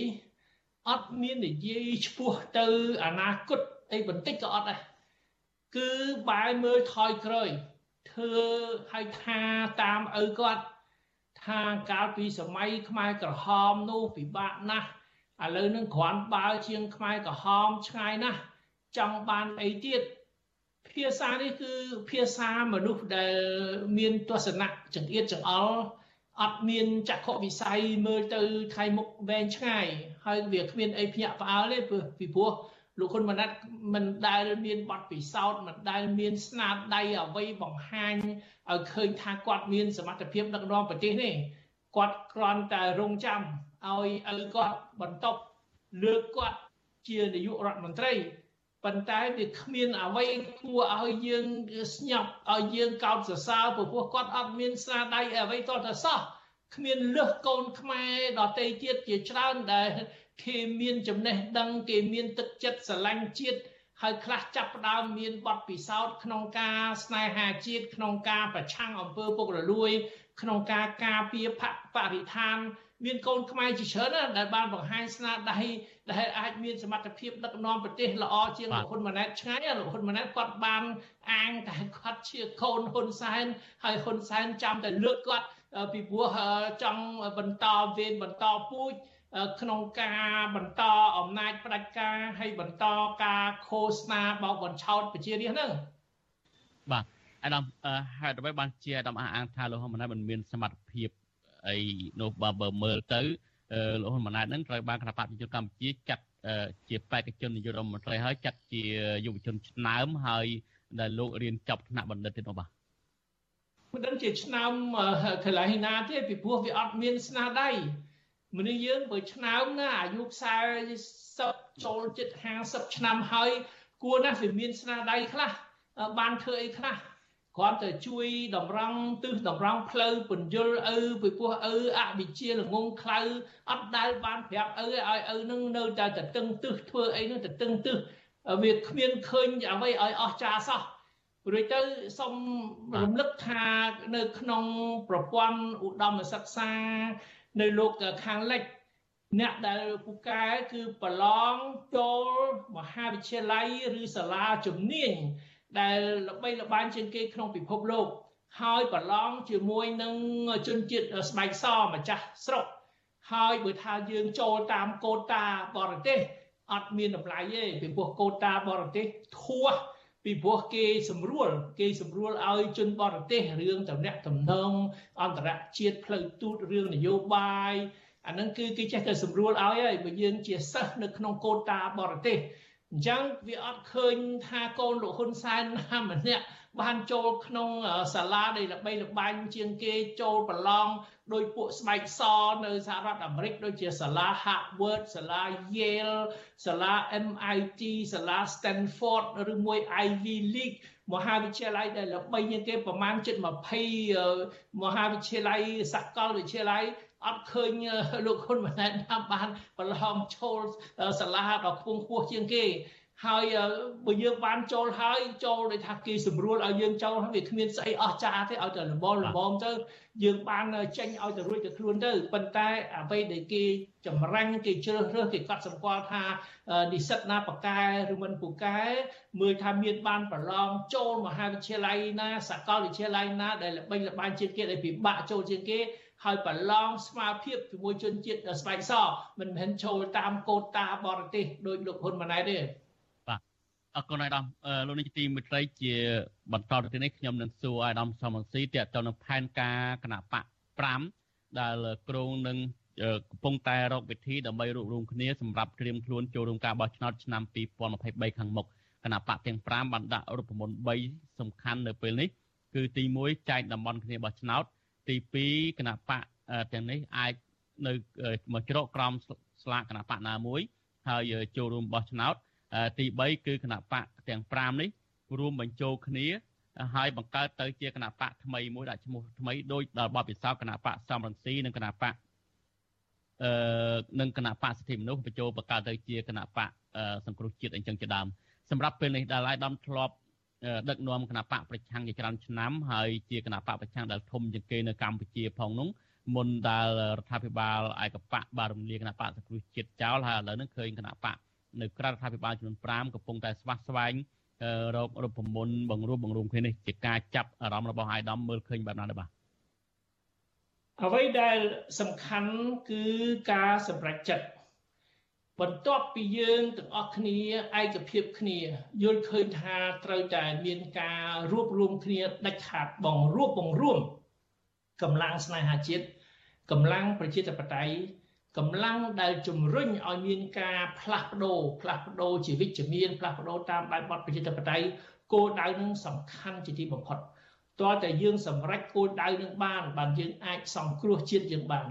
អត់មាននិយាយឈ្មោះទៅអនាគតអីបន្តិចក៏អត់ដែរគឺបែរមើលថយក្រោយ ធ្វើឲ្យថាតាមឪគាត់ថាកាលពីសម័យខ្មែរក្រហមនោះពិបាកណាស់ឥឡូវនឹងគ្រាន់បើជាងខ្មែរក្រហមឆ្ងាយណាស់ចង់បានអីទៀតភាសានេះគឺភាសាមនុស្សដែលមានទស្សនៈចង្អៀតចង្អល់អត់មានចក្ខុវិស័យមើលទៅថៃមុខវែងឆ្ងាយហើយវាគ្មានអីភ្ញាក់ផ្អើលទេពីព្រោះ លោកហ៊ុនម៉ាណែតមិនដែលមានបទពិសោធន៍មិនដែលមានស្នាដៃអ្វីបង្ហាញឲ្យឃើញថាគាត់មានសមត្ថភាពដឹកនាំប្រទេសនេះគាត់គ្រាន់តែរងចាំឲ្យឪគាត់បន្ទប់លើកគាត់ជានាយករដ្ឋមន្ត្រីប៉ុន្តែវាគ្មានអ្វីគួរឲ្យយើងស្ញប់ឲ្យយើងកោតសរសើរព្រោះគាត់អត់មានស្នាដៃអ្វីតទៅសោះគ្មានលឹះកូនខ្មែរដតីទៀតជាច្រើនដែល គេមានចំណេះដឹង គេមានទឹកចិត្តស្រឡាញ់ជាតិហើយខ្លះចាប់ផ្ដើមមានបទពិសោធន៍ក្នុងការស្នេហាជាតិក្នុងការប្រឆាំងអំពើពុករលួយ ក្នុងការការពារបរិស្ថាន មានកូនខ្មែរជាច្រើនណាស់ដែលបានបង្ហាញស្នាដៃដែលអាចមានសមត្ថភាពដឹកនាំប្រទេសល្អជាងលោកហ៊ុនម៉ាណែតឆ្ងាយលោកហ៊ុនម៉ាណែតគាត់បានអាងតែគាត់ជាកូនហ៊ុនសែនហើយហ៊ុនសែនចាំតែលើកគាត់ពីព្រោះចង់បន្តវេនបន្តពូជ ក្នុងការបន្តអំណាចផ្ដាច់ការហើយបន្តការឃោសនាបោកបញ្ឆោតប្រជារាស្ត្រហ្នឹងបាទអាដាមហេតុអ្វីបានជាអាដាមអះអាងថាលោកហ៊ុនម៉ាណែតមិនមានសមត្ថភាពអីនោះបើបើមើលទៅលោកហ៊ុនម៉ាណែតនឹងត្រូវបានគណៈបព្វជិជនកម្ពុជាចាត់ជាបេក្ខជននាយករដ្ឋមន្ត្រីហើយចាត់ជាយុវជនឆ្នើមហើយដែលលោករៀនចប់ថ្នាក់បណ្ឌិតទេនោះបាទមិនដឹងជាឆ្នើមកន្លែងណាទេពីព្រោះវាអត់មានស្នាដៃ មនុស្សយើងបើឆ្នើមណាអាយុ40ចូលជិត50ឆ្នាំហើយគួរណាស់វាមានស្នាដៃខ្លះបានធ្វើអីខ្លះគ្រាន់តែជួយតម្រង់ទិសតម្រង់ផ្លូវពន្យល់ឪពីពោះឪអវិជ្ជាល្ងងខ្លៅអត់ដែលបានប្រាប់ឪឲ្យឪនឹងនៅតែតតឹងទិសធ្វើអីនឹងតតឹងទិសវាគ្មានឃើញអ្វីឲ្យអស់ចាសោះរួចទៅសូមរំលឹកថានៅក្នុងប្រព័ន្ធឧត្តមសិក្សា នៅលោកខាងលិចអ្នកដែលពូកែគឺប្រឡងចូលមហាវិទ្យាល័យឬសាលាជំនាញដែលល្បីល្បាញជាងគេក្នុងពិភពលោក ហើយប្រឡងជាមួយនឹងជនជាតិស្បែកសម្ចាស់ស្រុកហើយបើថាយើងចូលតាមកូតាបរទេសអត់មានតម្លៃទេពីព្រោះកូតាបរទេសធួស ពីព្រោះគេសម្រួលគេសម្រួលឲ្យជនបរទេសរឿងតំណាក់តំណងអន្តរជាតិផ្លូវទូតរឿងនយោបាយអាហ្នឹងគឺគេចេះតែសម្រួលឲ្យហើយបើយើងជាសិស្សនៅក្នុងកូតាបរទេសអញ្ចឹងវាអត់ឃើញថាកូនលោកហ៊ុនសែនណាម្នាក់បានចូលក្នុងសាលាដែលល្បីល្បាញជាងគេចូលប្រឡង ដោយពួកស្បែកសនៅសហរដ្ឋអាមេរិកដូចជាសាលា Harvard សាលា Yale សាលា MIT សាលា Stanford ឬមួយ Ivy League មហាវិទ្យាល័យដែលល្បីជាងគេប្រមាណជិត20មហាវិទ្យាល័យសាកលវិទ្យាល័យអត់ឃើញលោកហ៊ុនម៉ាណែតតាមបានប្រឡងចូលសាលាដល់ខ្ពង់ខ្ពស់ជាងគេ ហើយបើយើងបានចូលហើយចូលដោយថាគេស្រួលឲ្យយើងចូលវាគ្មានស្អីអស់ចាទេឲ្យតែលំបលលំទៅយើងបានចេញឲ្យទៅរួចទៅខ្លួនទៅប៉ុន្តែអ្វីដែលគេចម្រាញ់គេជ្រើសរើសគេកត់សម្គាល់ថានិស្សិតណាបកែឬមិនពូកែមើលថាមានបានប្រឡងចូលមហាវិទ្យាល័យណាសាកលវិទ្យាល័យណាដែលល្បីល្បាញជាងគេដែលពិបាកចូលជាងគេហើយប្រឡងស្មារភាពជាមួយជនជាតិស្បែកសមិនមែនចូលតាមកូតាបរទេសដោយលោកហ៊ុនម៉ាណែតទេ អរគុណអាដាមលោកនេះទីមិត្តរីជាបន្តទៅទីនេះខ្ញុំនឹងសួរអាដាមសំរងស៊ីទាក់ទងនឹងផែនការគណៈបក5ដែលក្រុងនឹងកំពុងតែរកវិធីដើម្បីរួបរวมគ្នាសម្រាប់ត្រៀមខ្លួនចូលរួមការបោះឆ្នោតឆ្នាំ2023ខាងមុខគណៈបកទាំង5បានដាក់រូបមន្ត3សំខាន់នៅពេលនេះគឺទី1ចែកតំបន់គ្នាបោះឆ្នោតទី2គណៈបកទាំងនេះអាចនៅមកច្រកក្រមស្លាកគណៈបកណាមួយហើយចូលរួមបោះឆ្នោត ទី3គឺគណៈបកទាំង5នេះរួមបញ្ចូលគ្នាហើយបង្កើតទៅជាគណៈបកថ្មីមួយដាក់ឈ្មោះថ្មីដោយដល់បបិសោគណៈបកសំរងស៊ីនិងគណៈបកអឺនិងគណៈបកសិទ្ធិមនុស្សបញ្ចូលបង្កើតទៅជាគណៈបកសង្គ្រោះជាតិអញ្ចឹងជាដើមសម្រាប់ពេលនេះដែលអាយដាមធ្លាប់ដឹកនាំគណៈបកប្រឆាំងជាច្រើនឆ្នាំហើយជាគណៈបកប្រឆាំងដែលធំជាងគេនៅកម្ពុជាផងនោះមុនដែលរដ្ឋាភិបាលឯកបកបានរំលាយគណៈបកសង្គ្រោះជាតិចោលហើយឥឡូវនេះឃើញគណៈបក នៅក្រៅរដ្ឋាភិបាលចំនួន5កំពុងតែស្វាស្វែងរករូបមន្តបង្រួបបង្រួមគ្នានេះជាការចាប់អារម្មណ៍របស់អាយដាមមើលឃើញបែបណាដែរបាទអ្វីដែលសំខាន់គឺការសម្រេចចិត្តបន្ទាប់ពីយើងទាំងអស់គ្នាឯកភាពគ្នាយល់ឃើញថាត្រូវតែមានការរួបរวมគ្នាដាច់ខាតបងរួបបង្រួមកម្លាំងស្នេហាជាតិកម្លាំងប្រជាធិបតេយ្យ កម្លាំងដែលជំរុញឲ្យមានការផ្លាស់ប្ដូរផ្លាស់ប្ដូរជាវិជ្ជមានផ្លាស់ប្ដូរតាមបែបបទប្រជាធិបតេយ្យគោលដៅនឹងសំខាន់ជាទីបំផុតតើតែយើងសម្រេចគោលដៅនឹងបានបានយើងអាចសង្គ្រោះជាតិយើងបាន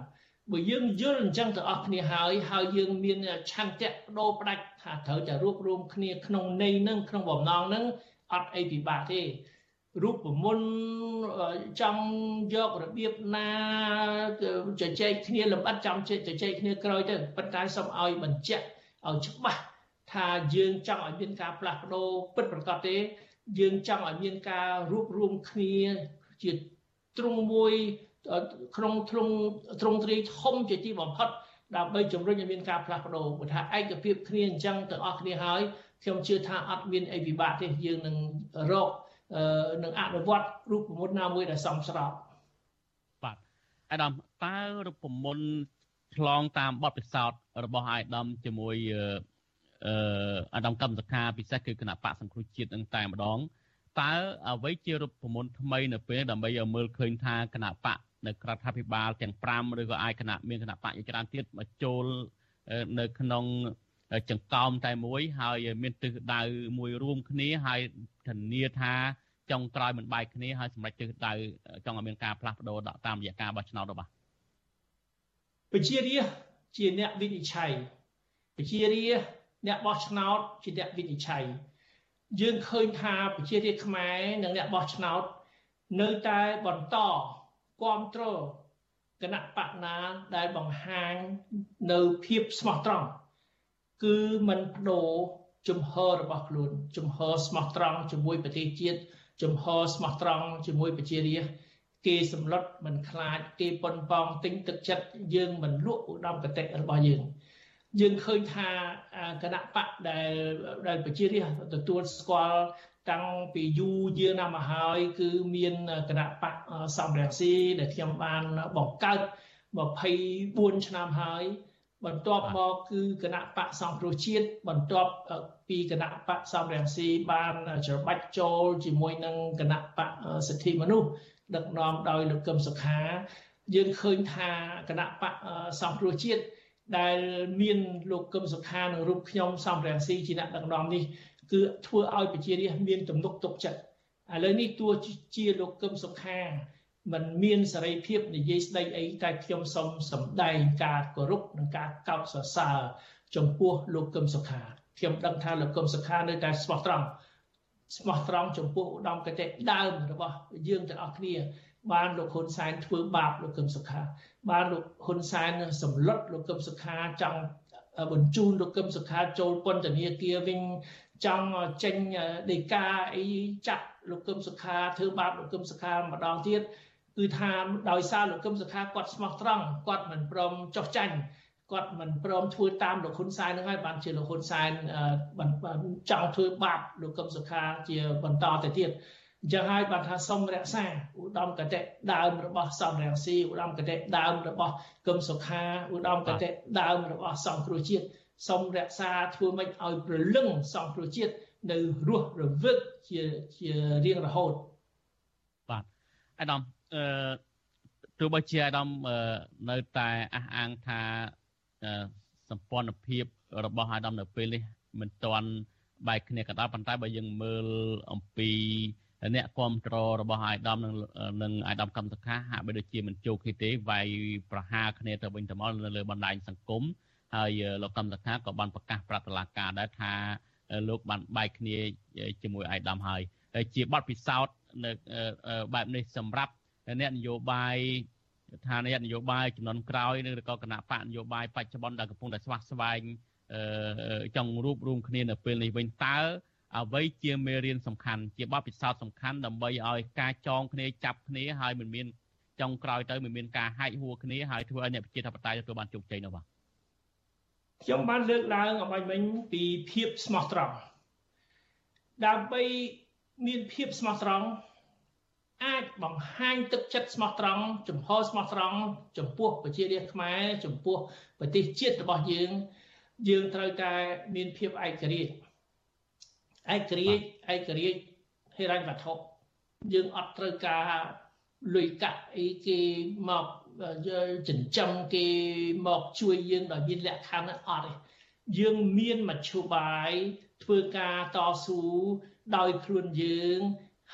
បើយើងយល់អញ្ចឹងទៅអស់គ្នាហើយហើយយើងមានឆន្ទៈបដូរផ្ដាច់ថាត្រូវតែរួបរวมគ្នាក្នុងន័យនឹងក្នុងបំណងនឹងអត់អីពិបាកទេ រូបមន្តចង់យករបៀបណាជជែកគ្នាលម្អិតចង់ជជែកគ្នាក្រោយទៅប៉ុន្តែសូមឲ្យបញ្ជាក់ឲ្យច្បាស់ថាយើងចង់ឲ្យមានការផ្លាស់ប្ដូរពិតប្រាកដទេ យើងចង់ឲ្យមានការរួបរวมគ្នាជាទ្រង់មួយក្នុងទ្រង់ទ្រង់ទ្រីធំជាទីបំផុតដើម្បីជំរុញឲ្យមានការផ្លាស់ប្ដូរបើថាឯកភាពគ្នាអញ្ចឹងទាំងអស់គ្នាហើយខ្ញុំជឿថាអត់មានអីពិបាកទេយើងនឹងរក នឹងអនុវត្តរូបមន្តណាមួយដែលសមស្របបាទអាដាមតើរូបមន្តឆ្លងតាមបទពិសោធន៍របស់អាយដាមជាមួយអឺអាដាមកម្មសខាពិសេសគឺគណៈបកសង្គ្រោះជាតិនឹងតែម្ដងតើអ្វីជារូបមន្តថ្មីនៅពេលដើម្បីឲ្យមើលឃើញថាគណៈបកនៅក្រដ្ឋាភិបាលទាំង5ឬក៏អាចគណៈមានគណៈបកជាច្រើនទៀតមកចូលនៅក្នុង ចង្កោមតែមួយហើយមានទិសដៅមួយរួមគ្នាហើយធានាថាចុងក្រោយមិនបែកគ្នាហើយសម្រាប់ទិសដៅចង់ឲ្យមានការផ្លាស់ប្ដូរតាមរយៈការបោះឆ្នោតរបស់ប្រជារាស្ត្រជាអ្នកវិនិច្ឆ័យប្រជារាស្ត្រអ្នកបោះឆ្នោតជាអ្នកវិនិច្ឆ័យយើងឃើញថាប្រជារាស្ត្រខ្មែរនិងអ្នកបោះឆ្នោតនៅតែបន្តគ្រប់គ្រងគណៈបកណាដែលបង្ហាញនៅភាពស្មោះត្រង់ គឺមិនបដូរជំហររបស់ខ្លួនជំហរស្មោះត្រង់ជាមួយប្រទេសជាតិជំហរស្មោះត្រង់ជាមួយប្រជារាស្ត្រគេសម្លុតមិនខ្លាចគេប៉ុនប៉ងទិញទឹកចិត្តយើងមិនលក់ឧត្តមគតិរបស់យើងយើងឃើញថាគណៈបកដែលដែលប្រជារាស្ត្រទទួលស្គាល់តាំងពីយូរយារណាស់មកហើយ គឺមានគណៈបកសំរងស៊ីដែលខ្ញុំបានបង្កើត24ឆ្នាំហើយ បន្ទាប់មកគឺគណៈបកសង្គ្រោះជាតិបន្ទាប់ពីគណៈបកសំរងស៊ីបានច្របាច់ចូលជាមួយនឹងគណៈបកសិទ្ធិមនុស្សដឹកនាំដោយលោកកឹមសុខាយើងឃើញថាគណៈបកសង្គ្រោះជាតិដែលមានលោកកឹមសុខានិងរូបខ្ញុំសំរងស៊ីជាអ្នកដឹកនាំនេះគឺធ្វើឲ្យប្រជារាស្ត្រមានទំនុកទុកចិត្តឥឡូវនេះទោះជាលោកកឹមសុខា มันមានសេរីភាពនិយាយស្ដីអីតែខ្ញុំសូមសម្ដែងការគោរពនិងការកោតសរសើរចំពោះលោកកឹមសុខាខ្ញុំដឹងថាលោកកឹមសុខានៅតែស្មោះត្រង់ស្មោះត្រង់ចំពោះឧត្តមគតិដើមរបស់យើងទាំងអស់គ្នា បានលោកហ៊ុនសែនធ្វើបាបលោកកឹមសុខា បានលោកហ៊ុនសែនសម្លុតលោកកឹមសុខាចង់បញ្ជូនលោកកឹមសុខាចូលពន្ធនាគារវិញចង់ចេញដីកាអីចាក់លោកកឹមសុខាធ្វើបាបលោកកឹមសុខាម្ដងទៀត គឺថាដោយសារលោកកឹមសុខាគាត់ស្មោះត្រង់គាត់មិនព្រមចោះចាញ់គាត់មិនព្រមធ្វើតាមលោកហ៊ុនសែននឹងហើយបានជាលោកហ៊ុនសែនចង់ធ្វើបាបលោកកឹមសុខាជាបន្តទៅទៀតអញ្ចឹងហើយបានថាសូមរក្សាឧត្តមគតិដើមរបស់សំរងស៊ីឧត្តមគតិដើមរបស់កឹមសុខាឧត្តមគតិដើមរបស់សង្គ្រោះជាតិសូមរក្សាធ្វើម៉េចឲ្យប្រលឹងសង្គ្រោះជាតិនៅរស់រវើកជាជារៀងរហូតបាទអាដាម អឺទោះបីជាអាដាមនៅតែអះអាងថាសម្ព័ន្ធភាពរបស់អាដាមនៅពេលនេះមិនទាន់បែកគ្នាក៏ដោយប៉ុន្តែបើយើងមើលអំពីអ្នកគ្រប់គ្រងរបស់អាយដាមនិងនិងអាយដាមកម្មសខាហាក់បីដូចជាមិនជោគគ្នាទេវាយប្រហារគ្នាទៅវិញទៅមកនៅលើបណ្ដាញសង្គមហើយលោកកម្មសខាក៏បានប្រកាសប្រាប់តុលាការដែរថាលោកបានបែកគ្នាជាមួយអាយដាមហើយជាបទពិសោធន៍នៅបែបនេះសម្រាប់ អ្នកនយោបាយឋានៈនយោបាយចំនួនក្រោយឬក៏គណៈបកនយោបាយបច្ចុប្បន្នដែលកំពុងតែស្វាស្វែងចង់រួបរวมគ្នានៅពេលនេះវិញតើអ្វីជាមេរៀនសំខាន់ជាបទពិសោធន៍សំខាន់ដើម្បីឲ្យការចងគ្នាចាប់គ្នាហើយមិនមានចុងក្រោយទៅមិនមានការហែកហួរគ្នាហើយធ្វើឲ្យអ្នកប្រជាធិបតេយ្យទទួលបានជោគជ័យនោះបាទខ្ញុំបានលើកឡើងអំបញ្ញមិញពីភាពស្មោះត្រង់ដើម្បីមានភាពស្មោះត្រង់ អាចបង្ហាញទឹកចិត្តស្មោះត្រង់ចំហស្មោះត្រង់ចំពោះប្រជារាស្ត្រខ្មែរចំពោះប្រទេសជាតិរបស់យើង យើងត្រូវតែមានភាពឯករាជ្យឯករាជ្យឯករាជ្យហិរញ្ញវត្ថុយើងអត់ត្រូវការលុយកាក់អីគេមកចិញ្ចឹមគេមកជួយយើងដោយមានលក្ខខណ្ឌអត់ទេយើងមានមធ្យោបាយធ្វើការតស៊ូដោយខ្លួនយើង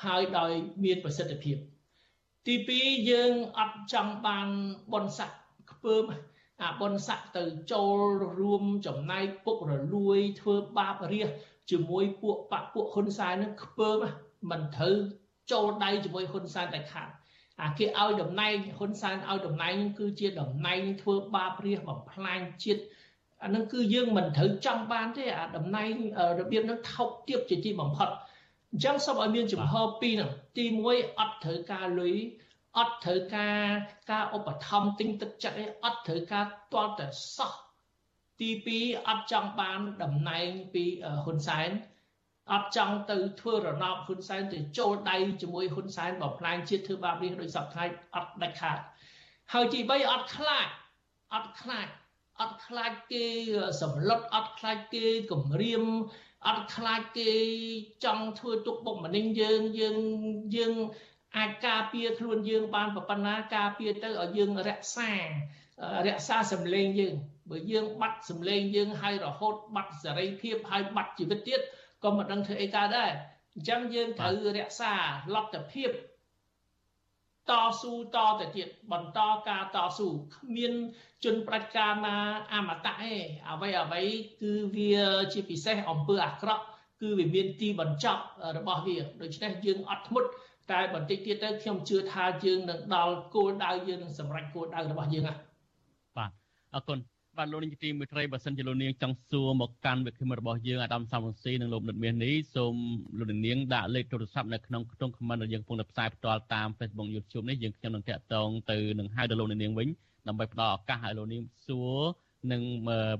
ហើយដោយមានប្រសិទ្ធភាព ទី2យើងអត់ចង់បានបនស័កខ្ពើមអាបនស័កទៅចូលរួមចំណែកពុករលួយធ្វើបាបរាសជាមួយពួកបពពួកហ៊ុនសែននឹងខ្ពើមមិនត្រូវចូលដៃជាមួយហ៊ុនសែនតែខាតអាគេឲ្យតំណែងហ៊ុនសែនឲ្យតំណែងគឺជាតំណែងធ្វើបាបរាសបំផ្លាញជាតិអានឹងគឺយើងមិនត្រូវចង់បានទេអាតំណែងរបៀបនឹងថោកទាបជាទីបំផុត អញ្ចឹងសូមឲ្យមានចំហពីរហ្នឹងទី1អត់ត្រូវការលុយអត់ត្រូវការការឧបត្ថម្ភទិញទឹកចិត្តអីអត់ត្រូវការទាល់តែសោះទី2អត់ចង់បានតំណែងពីហ៊ុនសែនអត់ចង់ទៅធ្វើរណបហ៊ុនសែនទៅចូលដៃជាមួយហ៊ុនសែនបំផ្លាញជាតិធ្វើបាបរាជដោយសពថ្ងៃអត់ដាច់ខាតហើយទី3អត់ខ្លាចអត់ខ្លាចអត់ខ្លាចគេសម្លុតអត់ខ្លាចគេគំរាម អត់ខ្លាចគេចង់ធ្វើទុកបុកម្នេញយើងយើងយើងអាចការពារខ្លួនយើងបានប៉ុណ្ណាការពារទៅឲ្យយើងរក្សារក្សាសម្លេងយើងបើយើងបាត់សម្លេងយើងហើយរហូតបាត់សេរីភាពហើយបាត់ជីវិតទៀតក៏មិនដឹងធ្វើអីកើតដែរអញ្ចឹងយើងត្រូវរក្សាលទ្ធភាព តស៊ូតទៅទៀតបន្តការតស៊ូគ្មានជនប្រាជ្ញាណាអមតៈទេអ្វីអ្វីគឺវាជាពិសេសអំពើអាក្រក់គឺវាមានទីបញ្ចប់របស់វាដូច្នេះយើងអត់ធ្មត់តែបន្តិចទៀតទៅខ្ញុំជឿថាយើងនឹងដល់គោលដៅយើងនឹងសម្រេចគោលដៅរបស់យើងណាបាទអរគុណ បាទលោកនាងទីមេត្រីបើសិនជាលោកនាងចង់សួរមកកាន់វិក្កាមរបស់យើងអាដាមសំរងស៊ីនិងលោកនិតមាសនេះសូមលោកនាងដាក់លេខទូរស័ព្ទនៅក្នុងក្នុងខមមិនដែលយើងកំពុងតែផ្សាយផ្ទាល់តាម Facebook YouTube នេះយើងខ្ញុំនឹងតាក់ទងទៅនឹងហៅដល់លោកនាងវិញដើម្បីផ្ដល់ឱកាសឲ្យលោកនាងសួរនិង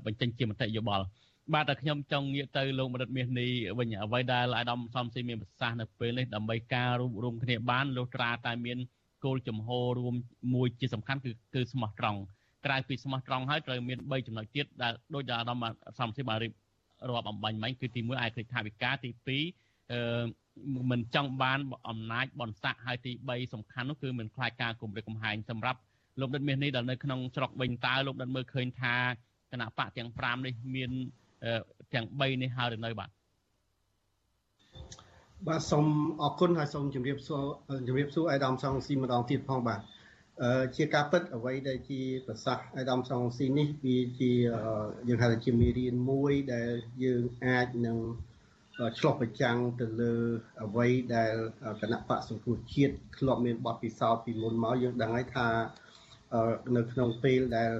បញ្ចេញជាមតិយោបល់បាទតែខ្ញុំចង់ងាកទៅលោកមរិតមាសនេះវិញអ្វីដែលអាដាមសំស៊ីមានប្រសាសន៍នៅពេលនេះដើម្បីការរួមរួមគ្នាបានលុះត្រាតែមានគោលចំហរួមមួយជាសំខាន់គឺគឺស្មោះត្រង់ ក្រៅពីស្មោះត្រង់ហើយត្រូវមាន3ចំណុចទៀតដែលដូចដែលអាដាមសំស៊ីបានរៀបរាប់អំបញ្ញមិញគឺទី1ឯករាជ្យថាវិការទី2អឺមិនចង់បានអំណាចបនស័កហើយទី3សំខាន់នោះគឺមិនខ្លាចការគម្រិតកំហែងសម្រាប់លោកដិតមាសនេះដែលនៅក្នុងស្រុកវិញតើលោកដិតមើលឃើញថាគណៈបកទាំង5នេះមានទាំង3នេះហើយនៅបាទបាទសូមអរគុណហើយសូមជម្រាបសួរជម្រាបសួរអៃដាមសងស៊ីម្ដងទៀតផងបាទអឺ ជាការពិតអ្វីដែលជាប្រសាសន៍អៃដាមសងស៊ីនេះវាជាយើងហៅថាជាមេរៀនមួយដែលយើងអាចនឹងឆ្លោះប្រចាំងទៅលើអ្វីដែលគណៈបកសង្គ្រោះជាតិធ្លាប់មានបទពិសោធន៍ពីមុនមកយើងដឹងហើយថានៅក្នុងពេលដែល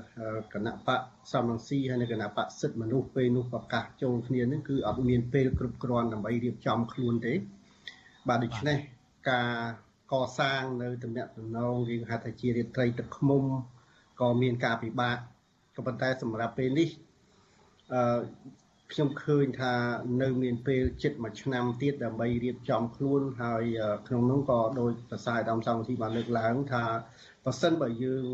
គណៈបកសំរងស៊ីហើយនិងគណៈបកសិទ្ធិមនុស្សពេលនោះប្រកាសចូលគ្នានឹងគឺអត់មានពេលគ្រប់គ្រាន់ដើម្បីរៀបចំខ្លួនទេបាទដូច្នេះការ កសាងនៅតំណែងតំណងយើងហៅថាជារាត្រីទឹកខ្មុំក៏មានការពិបាកក៏ប៉ុន្តែសម្រាប់ពេលនេះអឺខ្ញុំឃើញថានៅមានពេលជិតមួយឆ្នាំទៀតដើម្បីរៀបចំខ្លួនហើយក្នុងនោះក៏ដោយប្រសាយដំសំទីបានលើកឡើងថាបើសិនបើយើង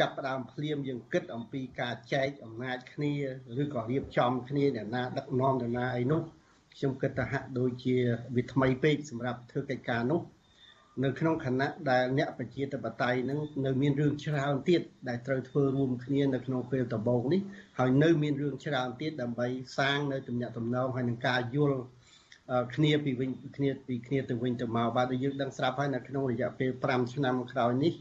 ចាប់ផ្ដើមភ្លាមយើងគិតអំពីការចែកអំណាចគ្នាឬក៏រៀបចំគ្នាអ្នកណាដឹកនាំអ្នកណាអីនោះខ្ញុំគិតថាហាក់ដូចជាវាថ្មីពេកសម្រាប់ធ្វើកិច្ចការនោះ នៅក្នុងគណៈដែលអ្នកប្រជាធិបតេយ្យនឹងនៅមានរឿងច្រើនទៀតដែលត្រូវធ្វើរួមគ្នានៅក្នុងពេលដំបូងនេះហើយនៅមានរឿងច្រើនទៀតដើម្បីសាងនៅទំនាក់ទំនងហើយនឹងការយល់គ្នាពីវិញគ្នាពីគ្នាទៅវិញទៅមកបាទយើងដឹងស្រាប់ហើយនៅក្នុងរយៈពេល5ឆ្នាំក្រោយនេះ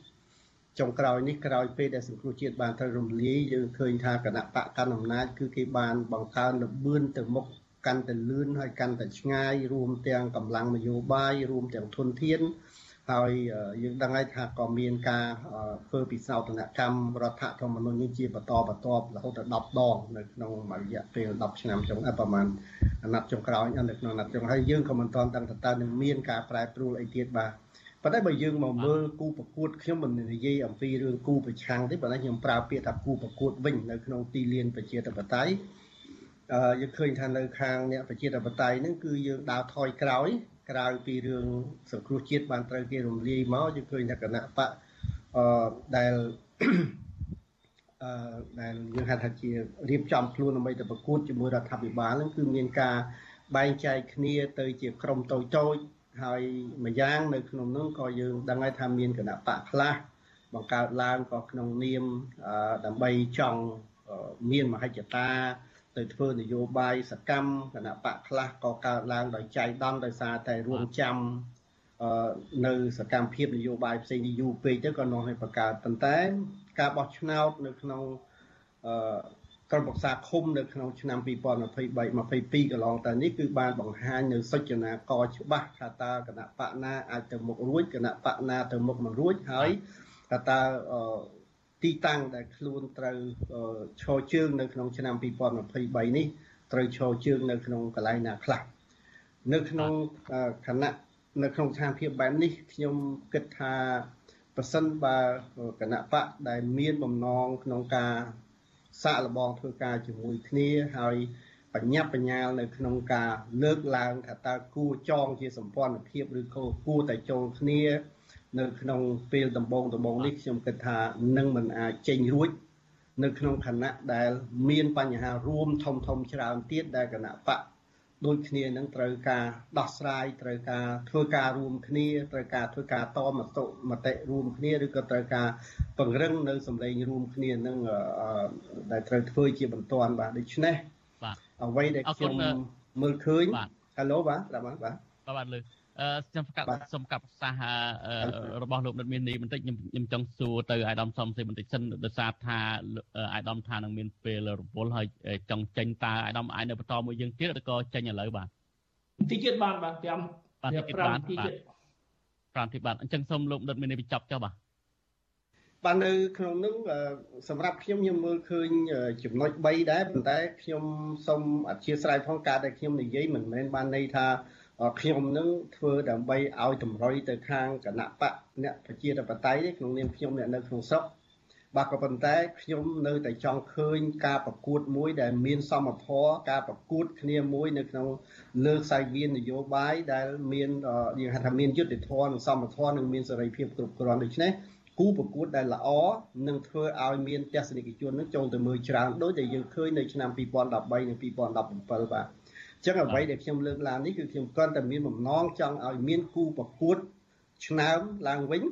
ចុងក្រោយនេះក្រោយពេលដែលសង្គ្រោះជាតិបានត្រូវរំលាយយើងឃើញថាគណៈបកកណ្ដាលអំណាចគឺគេបានបង្កើនលបឿនទៅមុខកាន់តែលឿនហើយកាន់តែឆ្ងាយរួមទាំងកម្លាំងនយោបាយរួមទាំងធនធាន ហើយយើងដឹងហើយថាក៏មានការធ្វើពិសោធនកម្មរដ្ឋធម្មនុញ្ញនេះជាបន្តបន្ទាប់រហូតដល់10ដងនៅក្នុងរយៈពេល10ឆ្នាំចុងប្រហែលអាណត្តិចុងក្រោយនៅក្នុងអាណត្តិចុងហើយយើងក៏មិនទាន់ដឹងថាតើនឹងមានការប្រែប្រួលអីទៀតបាទប៉ុន្តែបើយើងមកមើលគូប្រកួតខ្ញុំមិននិយាយអំពីរឿងគូប្រឆាំងទេប៉ុន្តែខ្ញុំប្រើពាក្យថាគូប្រកួតវិញនៅក្នុងទីលានប្រជាធិបតេយ្យអឺយើងឃើញថានៅខាងអ្នកប្រជាធិបតេយ្យហ្នឹងគឺយើងដើរថយក្រោយ ក្រៅពីរឿងសង្គ្រោះជាតិបានត្រូវគេរំលាយមកយើងឃើញថាគណៈបកអឺដែលអឺដែលយើងហៅថាជារៀបចំខ្លួនដើម្បីទៅប្រកួតជាមួយរដ្ឋាភិបាលហ្នឹងគឺមានការបែងចែកគ្នាទៅជាក្រុមតូចតូចហើយម្យ៉ាងនៅក្នុងនោះក៏យើងដឹងហើយថាមានគណៈបកខ្លះបង្កើតឡើងក៏ក្នុងនាមដើម្បីចង់មានមហិច្ឆតា ទៅធ្វើនយោបាយសកម្មគណៈបកខ្លះក៏កើតឡើងដោយចៃដន្យដោយសារតែរួមចាំនៅសកម្មភាពនយោបាយផ្សេងយូរពេកទៅក៏នាំឲ្យបង្កើតប៉ុន្តែការបោះឆ្នោតនៅក្នុងក្រុមប្រឹក្សាឃុំនៅក្នុងឆ្នាំ2023 22កន្លងទៅនេះគឺបានបង្ហាញនៅសុចនាករច្បាស់ថាតើគណៈបកណាអាចទៅមុខរួចគណៈបកណាទៅមុខមិនរួចហើយថាតើ ទីតាំងដែលខ្លួនត្រូវឈរជើងនៅក្នុងឆ្នាំ2023នេះត្រូវឈរជើងនៅក្នុងកន្លែងណាខ្លះនៅក្នុងគណៈនៅក្នុងស្ថានភាពបែបនេះខ្ញុំគិតថាប្រសិនបើគណៈបកដែលមានបំណងក្នុងការសាកល្បងធ្វើការជាមួយគ្នាហើយបញ្ញាប់បញ្ញាលនៅក្នុងការលើកឡើងថាតើគួរចងជាសម្ព័ន្ធភាពឬក៏គួរតែចូលគ្នា នៅក្នុងពេលដំបូងដំបូងនេះខ្ញុំគិតថានឹងមិនអាចចេញរួចនៅក្នុងឋានៈដែលមានបញ្ហារួមធំធំច្រើនទៀតដែលគណៈបកដូចគ្នានឹងត្រូវការដោះស្រាយត្រូវការធ្វើការរួមគ្នាត្រូវការធ្វើការតមតិមតិរួមគ្នាឬក៏ត្រូវការពង្រឹងនៅសម្លេងរួមគ្នានឹងដែលត្រូវធ្វើជាបន្ទាន់បាទដូច្នេះបាទអ្វីដែលខ្ញុំមើលឃើញហៅឡូបាទបាទបាទបាទលើអឺ ខ្ញុំកាត់សុំកាត់ប្រសាសន៍របស់លោកនិតមាននេះបន្តិចខ្ញុំខ្ញុំចង់សួរទៅអាយដាមសំសេបន្តិចសិនដោយសារថាអាយដាមថានឹងមានពេលរវល់ហើយចង់ចេញតើអាយដាមអាចនៅបន្តមួយយើងទៀតឬក៏ចេញឥឡូវបាទតិចទៀតបានបាទ5បាទតិចទៀតបាន5តិចទៀត5តិចបាទអញ្ចឹងសូមលោកនិតមាននេះបញ្ចប់ចុះបាទបាទនៅក្នុងនោះសម្រាប់ខ្ញុំខ្ញុំមើលឃើញចំណុច3ដែរប៉ុន្តែខ្ញុំសូមអធិស្ឋានផងការដែលខ្ញុំនិយាយមិនមែនបានន័យថា ខ្ញុំនឹងធ្វើដើម្បីឲ្យតម្រុយទៅខាងគណៈបកអ្នកប្រជាធិបតេយ្យទេក្នុងនាមខ្ញុំអ្នកនៅក្នុងស្រុកបាទក៏ប៉ុន្តែខ្ញុំនៅតែចង់ឃើញការប្រកួតមួយដែលមានសមធម៌ការប្រកួតគ្នាមួយនៅក្នុងលើខ្សែវាននយោបាយដែលមានយើងហៅថាមានយុត្តិធម៌និងសមធម៌និងមានសេរីភាពគ្រប់គ្រាន់ដូច្នេះគូប្រកួតដែលល្អនឹងធ្វើឲ្យមានទស្សនិកជននឹងចូលទៅមើលច្រើនដូចដែលយើងឃើញនៅឆ្នាំ2013និង2017បាទ ចឹងអ្វីដែលខ្ញុំលើកឡើងនេះគឺខ្ញុំគ្រាន់តែមានបំណងចង់ឲ្យមានគូប្រកួតឆ្នើមឡើងវិញ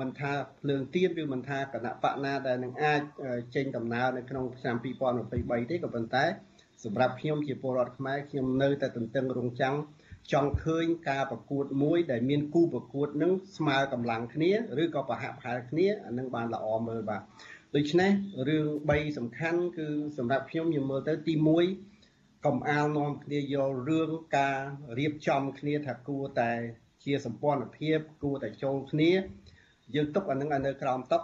មិនថាភ្លើងទៀនឬមិនថាគណៈបកណាដែលនឹងអាចចេញដំណើរនៅក្នុងឆ្នាំ2023ទេក៏ប៉ុន្តែសម្រាប់ខ្ញុំជាពលរដ្ឋខ្មែរខ្ញុំនៅតែទន្ទឹងរង់ចាំចង់ឃើញការប្រកួតមួយដែលមានគូប្រកួតនឹងស្មើកម្លាំងគ្នាឬក៏ប្រហាក់ប្រហែលគ្នាអានឹងបានល្អមើលបាទដូច្នេះរឿង3សំខាន់គឺសម្រាប់ខ្ញុំខ្ញុំមើលទៅទី1 កំអាលនាំគ្នាយករឿងការរៀបចំគ្នាថាគួរតែជាសម្ព័ន្ធភាពគួរតែចូលគ្នាយើងទុកអានឹងឲ្យនៅក្រោមតុ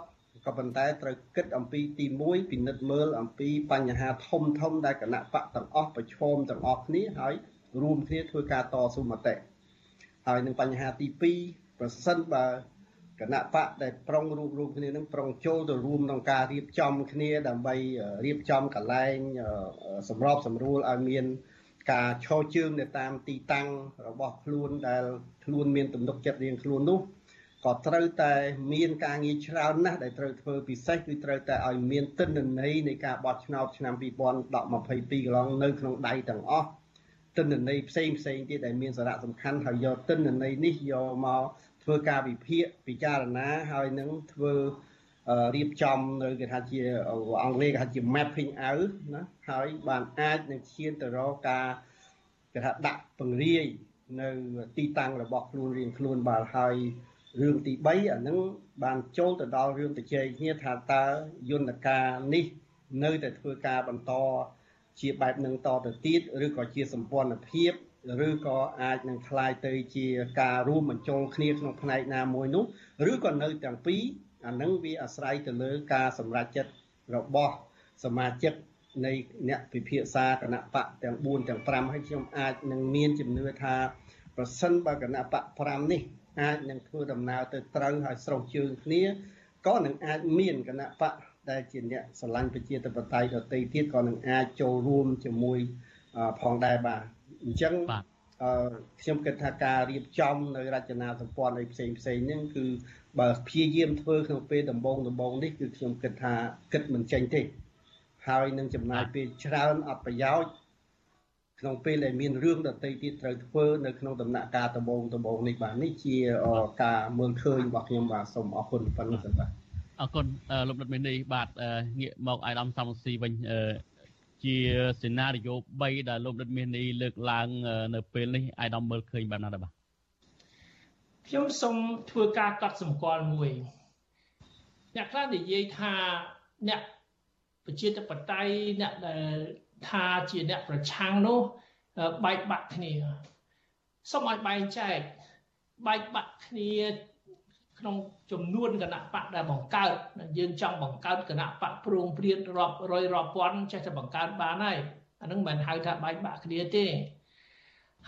ក៏ប៉ុន្តែត្រូវគិតអំពីទី1ពិនិត្យមើលអំពីបញ្ហាធំធំដែលគណៈបកទាំងអស់ប្រឈមទាំងអស់គ្នាហើយរួមគ្នាធ្វើការតស៊ូមតិហើយនឹងបញ្ហាទី2ប្រសិនបើ គណៈបកដែលប្រុងរួមរួមគ្នានឹងប្រុងចូលទៅរួមក្នុងការរៀបចំគ្នាដើម្បីរៀបចំកលែងសម្របសម្រួលឲ្យមានការឈរជើងនៅតាមទីតាំងរបស់ខ្លួនដែលខ្លួនមានទំនុកចិត្តរៀងខ្លួននោះក៏ត្រូវតែមានការងារច្រើនណាស់ដែលត្រូវធ្វើពិសេសគឺត្រូវតែឲ្យមានទិន្នន័យនៃការបោះឆ្នោតឆ្នាំ2022កន្លងនៅក្នុងដៃទាំងអស់ទិន្នន័យផ្សេងផ្សេងទៀតដែលមានសារៈសំខាន់ហើយយកទិន្នន័យនេះយកមក ធ្វើការវិភាគពិចារណាហើយនឹងធ្វើរៀបចំនៅគេថាជាអង់គ្លេសគេថាជា mapping out ណាហើយបានអាចនឹងឈានទៅរកការគេថាដាក់ពង្រាយនៅទីតាំងរបស់ខ្លួនរៀងខ្លួនបាទហើយរឿងទី3អានឹងបានចូលទៅដល់រឿងទៅជែកគ្នាថាតើយន្តការនេះនៅតែធ្វើការបន្តជាបែបនឹងតទៅទៀតឬក៏ជាសម្ព័ន្ធភាព ឬក៏អាចនឹងคล้ายទៅជាការរួមបញ្ចូលគ្នាក្នុងផ្នែកណាមួយនោះឬក៏នៅទាំងពីរអានឹងវាអាស្រ័យទៅលើការសម្រេចចិត្តរបស់សមាជិកនៃអ្នកពិភាក្សាគណៈបកទាំង4ទាំង5ហើយខ្ញុំអាចនឹងមានជំនឿថាប្រសិនបើគណៈបក5នេះអាចនឹងធ្វើដំណើរទៅត្រូវហើយស្រុះជើងគ្នាក៏នឹងអាចមានគណៈបកដែលជាអ្នកស្រឡាញ់ប្រជាធិបតេយ្យដទៃទៀតក៏នឹងអាចចូលរួមជាមួយផងដែរបាទ អញ្ចឹងខ្ញុំគិតថាការរៀបចំនៅរចនាសម្ព័ន្ធអីផ្សេងផ្សេងហ្នឹងគឺបើព្យាយាមធ្វើក្នុងពេលដំបូងដំបូងនេះគឺខ្ញុំគិតថាគិតមិនចេញទេហើយនឹងចំណាយពេលច្រើនអត់ប្រយោជន៍ក្នុងពេលដែលមានរឿងដតីទៀតត្រូវធ្វើនៅក្នុងដំណាក់កាលដំបូងដំបូងនេះបាទនេះជាការមើលឃើញរបស់ខ្ញុំបាទសូមអរគុណប៉ុណ្ណឹងសិនបាទអរគុណលោកដិតមេនីបាទងាកមកអាយដាមសំស៊ីវិញ ជាសេណារីយ៉ូ3ដែលលោកដិតមេនីលើកឡើង នៅពេលនេះអាយដាមមើលឃើញបែបណាដែរបាទខ្ញុំសូមធ្វើការកត់សម្គាល់មួយអ្នកខ្លះនិយាយថាអ្នកប្រជាធិបតេយ្យអ្នកដែលថាជាអ្នកប្រឆាំងនោះបែកបាក់គ្នាសូមឲ្យបែងចែកបែកបាក់គ្នា ក្នុងចំនួនគណៈបកដែលបង្កើតយើងចង់បង្កើតគណៈបកប្រងព្រាតរាប់រយរាប់ពាន់ចេះតែបង្កើតបានហើយអានឹងមិនហៅថាបែកបាក់គ្នាទេ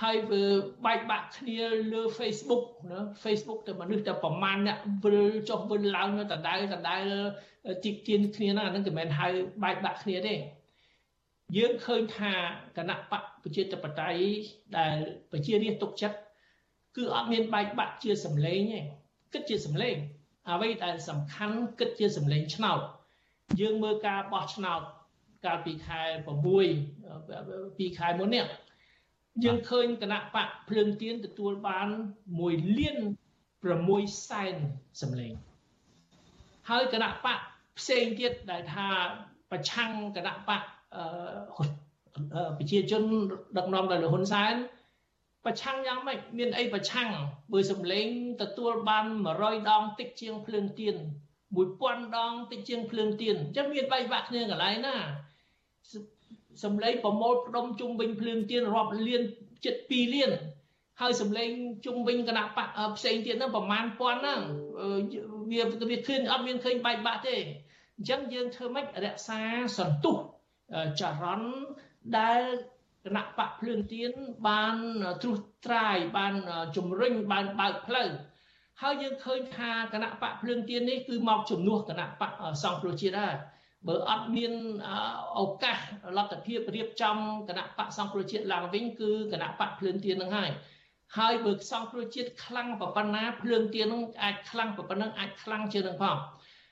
ហើយវាបែកបាក់គ្នាលើ Facebook ណា Facebook ទៅមនុស្សតែប្រមាណអ្នកវិលចុះវិលឡើងនៅដដែលដដែលជីកទៀនគ្នាហ្នឹងអានឹងមិនមែនហៅបែកបាក់គ្នាទេយើងឃើញថាគណៈបកប្រជាធិបតេយ្យដែលប្រជារាស្ត្រទុកចិត្តគឺអត់មានបែកបាក់ជាសម្លេងទេ គិតជាសម្លេងអ្វីដែលសំខាន់គិតជាសម្លេងឆ្នោតយើងមើលការបោះឆ្នោតកាលពីខែ6ពីខែមុននេះយើងឃើញគណៈបកភ្លើងទៀនទទួលបាន1លាន6សែនសម្លេងហើយគណៈបកផ្សេងទៀតដែលថាប្រឆាំងគណៈបកប្រជាជនដឹកនាំដោយលោកហ៊ុនសែន ប្រឆាំងយ៉ាងម៉េចមានអីប្រឆាំងបើសម្លេងទទួលបាន100ដងតិចជាងភ្លើងទៀន1000ដងតិចជាងភ្លើងទៀនអញ្ចឹងមានបែកបាក់គ្នាកន្លែងណាសម្លេងប្រមូលផ្ដុំជុំវិញភ្លើងទៀនរាប់លានជិត2លានហើយសម្លេងជុំវិញគណៈបកផ្សេងទៀតហ្នឹងប្រមាណពាន់ហ្នឹងវាវាឃើញអត់មានឃើញបែកបាក់ទេអញ្ចឹងយើងធ្វើម៉េចរក្សាសន្ទុះចរន្តដែល គណៈបកភ្លើងទៀនបានត្រួសត្រាយបានជំរុញបានបើកផ្លូវហើយយើងឃើញថាគណៈបកភ្លើងទៀននេះគឺមកជំនួសគណៈបកសង្គ្រោះជាតិហើយបើអត់មានឱកាសលទ្ធភាពរៀបចំគណៈបកសង្គ្រោះជាតិឡើងវិញគឺគណៈបកភ្លើងទៀននឹងហើយហើយបើសង្គ្រោះជាតិខ្លាំងប៉ុណ្ណាភ្លើងទៀននឹងអាចខ្លាំងប៉ុណ្ណឹងអាចខ្លាំងជាងនឹងផង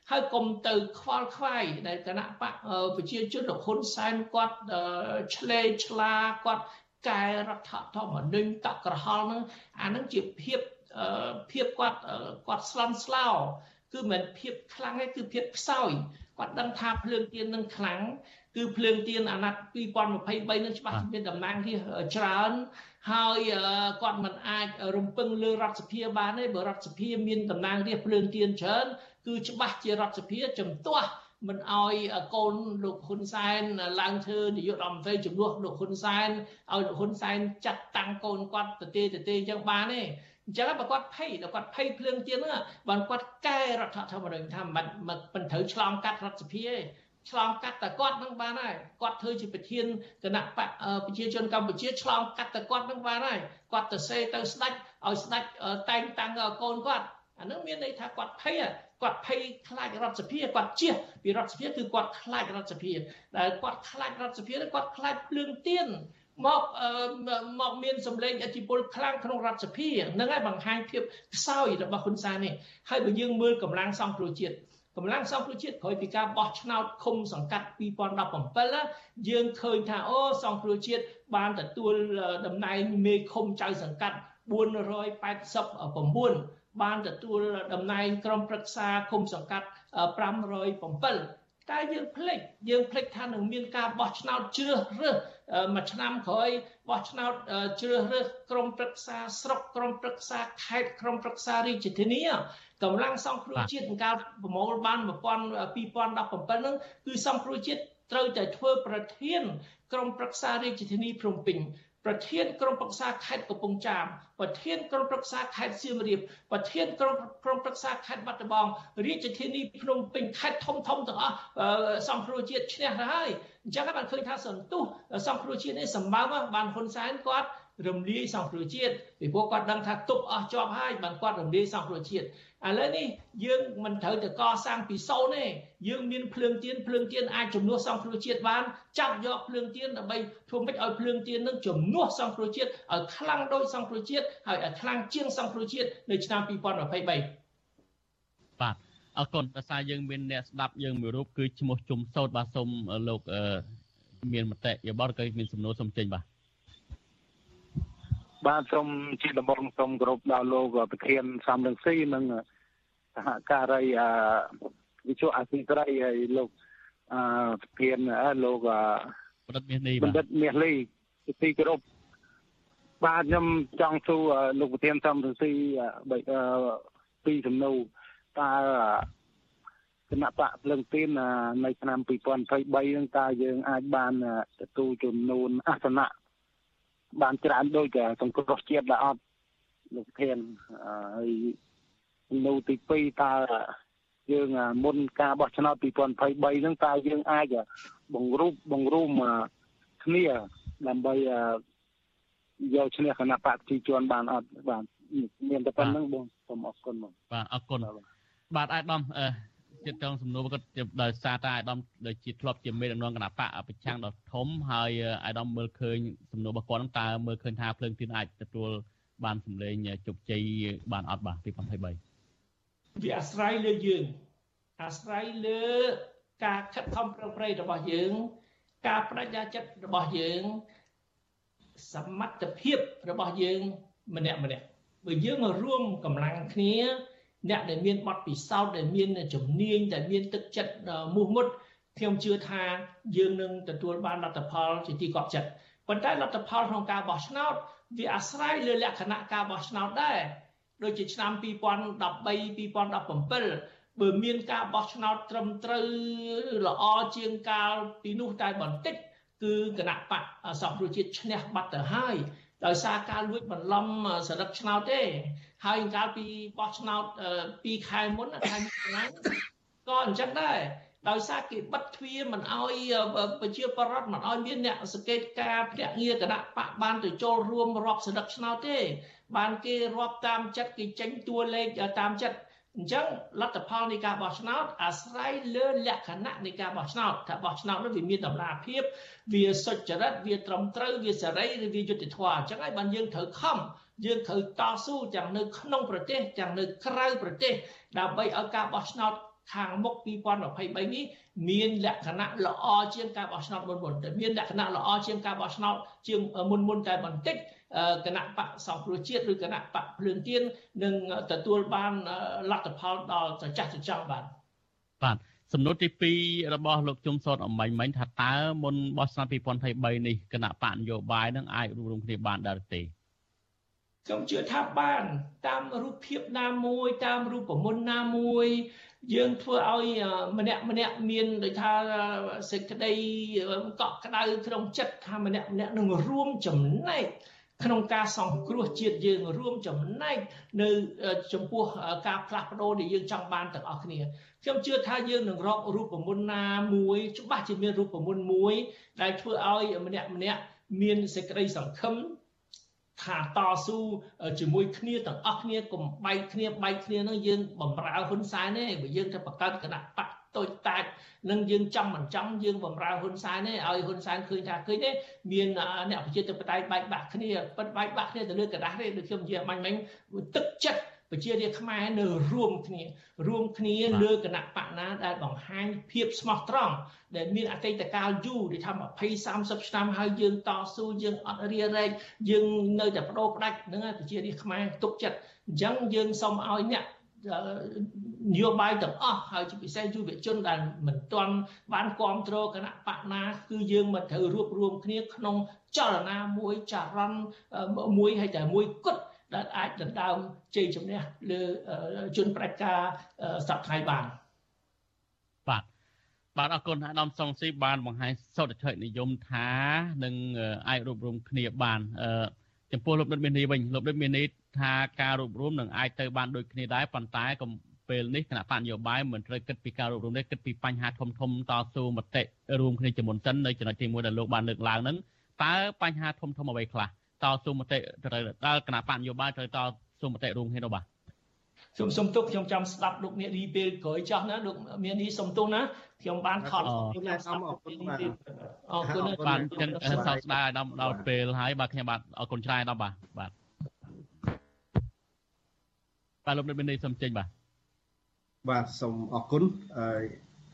ហើយកុំទៅខ្វល់ខ្វាយដែលគណៈបកប្រជាជនលោកហ៊ុនសែនគាត់ឆ្លេឆ្លាគាត់កែរដ្ឋធម្មនុញ្ញតក្រហល់នឹងអានឹងជាភាពភាពគាត់គាត់ស្លន់ស្លោគឺមិនភាពខ្លាំងទេគឺភាពខ្សោយគាត់ដឹងថាភ្លើងទៀននឹងខ្លាំងគឺភ្លើងទៀនអាណត្តិ2023នឹងច្បាស់មានតំណាងរាច្រើនហើយគាត់មិនអាចរំពឹងលើរដ្ឋសភាបានទេបើរដ្ឋសភាមានតំណាងរាស្ត្រភ្លើងទៀនច្រើន គឺច្បាស់ជារដ្ឋសភាជំទាស់មិនអោយកូនលោកហ៊ុនសែនឡើងធ្វើនាយករដ្ឋមន្ត្រីជំនួសលោកហ៊ុនសែនឲ្យលោកហ៊ុនសែនចាត់តាំងកូនគាត់ទៅទេទៅទេអញ្ចឹងបានទេអញ្ចឹងបើគាត់ភ័យដល់គាត់ភ័យភ្លើងទៀនហ្នឹងបើគាត់កែរដ្ឋធម្មនុញ្ញថាមិនមិនត្រូវឆ្លងកាត់រដ្ឋសភាទេឆ្លងកាត់តែគាត់នឹងបានហើយគាត់ធ្វើជាប្រធានគណៈបកប្រជាជនកម្ពុជាឆ្លងកាត់តែគាត់នឹងបានហើយគាត់ទៅសេទៅស្ដាច់ឲ្យស្ដាច់តែងតាំងកូនគាត់អានឹងមានន័យថាគាត់ភ័យ គាត់ភ័យខ្លាចរដ្ឋសភាគាត់ជៀសពីរដ្ឋសភាគឺគាត់ខ្លាចរដ្ឋសភាដែលគាត់ខ្លាចរដ្ឋសភាគាត់ខ្លាចភ្លើងទៀនមកមកមានសម្លេងអធិបុលខ្លាំងក្នុងរដ្ឋសភានឹងហើយបង្ហាញភាពខ្សោយរបស់ហ៊ុនសែននេះហើយបើយើងមើលកម្លាំងសង្គ្រោះជាតិកម្លាំងសង្គ្រោះជាតិក្រោយពីការបោះឆ្នោតឃុំសង្កាត់2017យើងឃើញថាអូសង្គ្រោះជាតិបានទទួលតំណែងមេឃុំចៅសង្កាត់489 បានទទួលតំណែងក្រុមប្រឹក្សាឃុំសង្កាត់507តែយើងភ្លេចយើងភ្លេចថានឹងមានការបោះឆ្នោតជ្រើសរើសមួយឆ្នាំក្រោយបោះឆ្នោតជ្រើសរើសក្រុមប្រឹក្សាស្រុកក្រុមប្រឹក្សាខេត្តក្រុមប្រឹក្សារាជធានីកម្លាំងសង្គ្រោះជាតិក្នុងការប្រមូលបាន2017ហ្នឹងគឺសង្គ្រោះជាតិត្រូវតែធ្វើប្រធានក្រុមប្រឹក្សារាជធានីភ្នំពេញ ប្រធានក្រុមប្រឹក្សាខេត្តកំពង់ចាមប្រធានក្រុមប្រឹក្សាខេត្តសៀមរាបប្រធានក្រុមក្រុមប្រឹក្សាខេត្តបាត់ដំបងរាជធានីភ្នំពេញខេត្តធំធំទាំងអស់សង្គ្រោះជាតិឈ្នះទៅហើយអញ្ចឹងបានឃើញថាសន្ទុះសង្គ្រោះជាតិនេះសម្បើមបានហ៊ុនសែនគាត់ រំលាយសង្គ្រោះជាតិពីព្រោះគាត់ដឹងថាទប់អស់ជាប់ហើយបានគាត់រំលាយសង្គ្រោះជាតិឥឡូវនេះយើងមិនត្រូវតែកសាងពីសូន្យទេយើងមានភ្លើងទៀនភ្លើងទៀនអាចជំនួសសង្គ្រោះជាតិបានចាប់យកភ្លើងទៀនដើម្បីធ្វើម៉េចឲ្យភ្លើងទៀននឹងជំនួសសង្គ្រោះជាតិឲ្យខ្លាំងដូចសង្គ្រោះជាតិហើយឲ្យខ្លាំងជាងសង្គ្រោះជាតិនៅឆ្នាំ2023បាទអរគុណដោយសារយើងមានអ្នកស្ដាប់យើងមួយរូបគឺឈ្មោះជុំសោតបាទសូមលោកមានមតិយោបល់ក៏មានសំណួរសូមចេញបាទ បាទសូមជាដំបងសូមគោរពដល់លោកប្រធានសំរងស៊ីនិងសហការីវិទ្យុអាស៊ីសេរីហើយលោកអឺប្រធានលោកបណ្ឌិតមាសលីបណ្ឌិតមាសលីទីគោរពបាទខ្ញុំចង់សួរលោកប្រធានសំរងស៊ីពីសំណួរតើគណៈបកភ្លឹងទីននៅឆ្នាំ2023ហ្នឹងតើយើងអាចបានទទួលចំនួនអាសនៈ បានច្រើនដូចសង្គ្រោះជាតិដែរអត់លោកធានហើយនៅទី2តើយើងមុនការបោះឆ្នោត2023ហ្នឹងតើយើងអាចបង្រួបបង្រួមគ្នាដើម្បីយកឈ្នះគណៈបកប្រជាជនបានអត់បាទមានតែប៉ុណ្្នឹងបងសូមអរគុណបងបាទអរគុណបាទអាយដាមអឺ ទៀតតងសំណួរគាត់ដោយសារតែអាដាមដូចជាធ្លាប់ជាមេដឹកនាំគណៈបកប្រឆាំងដ៏ធំហើយអាដាមមើលឃើញសំណួររបស់គាត់ហ្នឹងតើមើលឃើញថាភ្លើងទៀនអាចទទួលបានសម្លេងជោគជ័យបានអត់បាទពី23វាអាស្រ័យលើយើងអាស្រ័យលើការខិតខំប្រឹងប្រែងរបស់យើង ការបដិញ្ញាចិត្តរបស់យើង សមត្ថភាពរបស់យើងម្នាក់ម្នាក់បើយើងមករួមកម្លាំងគ្នា អ្នកដែលមានបទពិសោធន៍ដែលមានជំនាញដែលមានទឹកចិត្តមោះមុតខ្ញុំជឿថាយើងនឹងទទួលបានលទ្ធផលជាទីគាប់ចិត្តប៉ុន្តែលទ្ធផលក្នុងការបោះឆ្នោតវាអាស្រ័យលើលក្ខណៈការបោះឆ្នោតដែរដូចជាឆ្នាំ2013 2017បើមានការបោះឆ្នោតត្រឹមត្រូវល្អជាងកាលពីនោះតែបន្តិចគឺគណៈបកសង្គ្រោះជាតិឈ្នះបាត់ទៅហើយដោយសារការលួចបន្លំសរិទ្ធឆ្នោតទេ ហើយកាលពីបោះឆ្នោត2ខែមុនខែមិថុនាក៏អញ្ចឹងដែរដោយសារគេបិទទ្វារមិនអោយប្រជាពលរដ្ឋមិនអោយមានអ្នកសង្កេតការភ្នាក់ងារគណៈបកបានទៅចូលរួមរាប់សន្លឹកឆ្នោតទេ បានគេរាប់តាមចិត្តគេចេញតួលេខតាមចិត្តអញ្ចឹងលទ្ធផលនៃការបោះឆ្នោតអាស្រ័យលើលក្ខណៈនៃការបោះឆ្នោតថាបោះឆ្នោតនោះវាមានតម្លាភាព វាសុចរិតវាត្រឹមត្រូវវាសេរីឬវាយុត្តិធម៌អញ្ចឹងហើយបានយើងត្រូវខំ យើងត្រូវតស៊ូទាំងនៅក្នុងប្រទេសទាំងនៅក្រៅប្រទេស ដើម្បីឲ្យការបោះឆ្នោតខាងមុខ2023នេះមានលក្ខណៈល្អជាងការបោះឆ្នោតមុនមុនតែមានលក្ខណៈល្អជាងការបោះឆ្នោតជាងមុនមុនតែបន្តិចគណៈបកសង្គ្រោះជាតិឬគណៈបកភ្លើងទៀននឹងទទួលបានលទ្ធផលដល់ចចាស់ចចង់បានបាទសំណួរទី2របស់លោកជុំសតអមាញ់មិញថាតើមុនបោះឆ្នោត2023នេះគណៈបកនយោបាយនឹងអាចរួមរំគ្នាបានដែរទេ ខ្ញុំជឿថាបាន តាមរូបភាពណាមួយ តាមរូបមន្តណាមួយ យើងធ្វើឲ្យម្នាក់ម្នាក់មានដូចថាសេចក្តីកក់ក្ដៅក្នុងចិត្តថាម្នាក់ម្នាក់នឹងរួមចំណែកក្នុងការសង្គ្រោះជាតិយើងរួមចំណែកនៅចំពោះការផ្លាស់ប្ដូរដែលយើងចង់បានទាំងអស់គ្នាខ្ញុំជឿថាយើងនឹងរករូបមន្តណាមួយច្បាស់ជាមានរូបមន្តមួយ ដែលធ្វើឲ្យម្នាក់ម្នាក់មានសេចក្តីសង្ឃឹម ថាតស៊ូជាមួយគ្នាទាំងអស់គ្នាកុំបែកគ្នាបែកគ្នានឹងយើងបំរើហ៊ុនសែនទេបើយើងទៅបង្កើតគណៈបកតូចតាចនឹងយើងចាំមិនចាំយើងបំរើហ៊ុនសែនទេឲ្យហ៊ុនសែនឃើញថាឃើញទេមានអ្នកប្រជាធិបតេយ្យបែកបាក់គ្នាប៉ិតបែកបាក់គ្នាទៅលើกระดาษទេដូចខ្ញុំនិយាយបាញ់មិញទឹកចិត្ត ប្រជារាស្ត្រខ្មែរនៅរួមគ្នារួមគ្នាលើគណៈបកណាដែលបង្ហាញភាពស្មោះត្រង់ដែលមានអតីតកាលយូរដែលថា20 30ឆ្នាំហើយយើងតស៊ូយើងអត់រារែកយើងនៅតែបដូរផ្ដាច់ហ្នឹងហើយប្រជារាស្ត្រខ្មែរទុកចិត្តអញ្ចឹងយើងសូមឲ្យអ្នកនយោបាយទាំងអស់ហើយជាពិសេសយុវជនដែលមិនទាន់បានគ្រប់គ្រងគណៈបកណាគឺយើងមិនត្រូវរួបរวมគ្នាក្នុងចលនាមួយចរន្តមួយហើយតែមួយគត់ ដែលអាចដណ្ដើមជ័យជំនះលើជនប្រជាការសប្តាហ៍បានបាទបាទអរគុណអាដាមសុងស៊ីបានបង្ហាញសោតធិនិយមថានឹងអាចរួបរวมគ្នាបានចំពោះលោកដិតមាននេះវិញលោកដិតមាននេះថាការរួបរวมនឹងអាចទៅបានដូចគ្នាដែរប៉ុន្តែកុំពេលនេះគណៈបកនយោបាយមិនត្រូវគិតពីការរួបរวมនេះគិតពីបញ្ហាធំធំតស៊ូមតិរួមគ្នាជាមុនសិននៅចំណុចទី1ដែលលោកបានលើកឡើងហ្នឹងតើបញ្ហាធំធំអ្វីខ្លះ តស៊ូមតិត្រូវដល់គណៈបកនយោបាយត្រូវតស៊ូមតិរួមគ្នានោះបាទខ្ញុំសុំទោសខ្ញុំចាំស្ដាប់លោកអ្នកនេះពេលក្រោយចាស់ណាលោកមាននេះសុំទោសណាខ្ញុំបានខត់ខ្ញុំស្ដាប់អរគុណបាទអរគុណបាទចឹងសោកស្ដាយដល់ដល់ពេលហើយបាទខ្ញុំបាទអរគុណច្រើនដល់បាទបាទបាទលោកមាននេះសុំចេញបាទបាទសូមអរគុណអឺ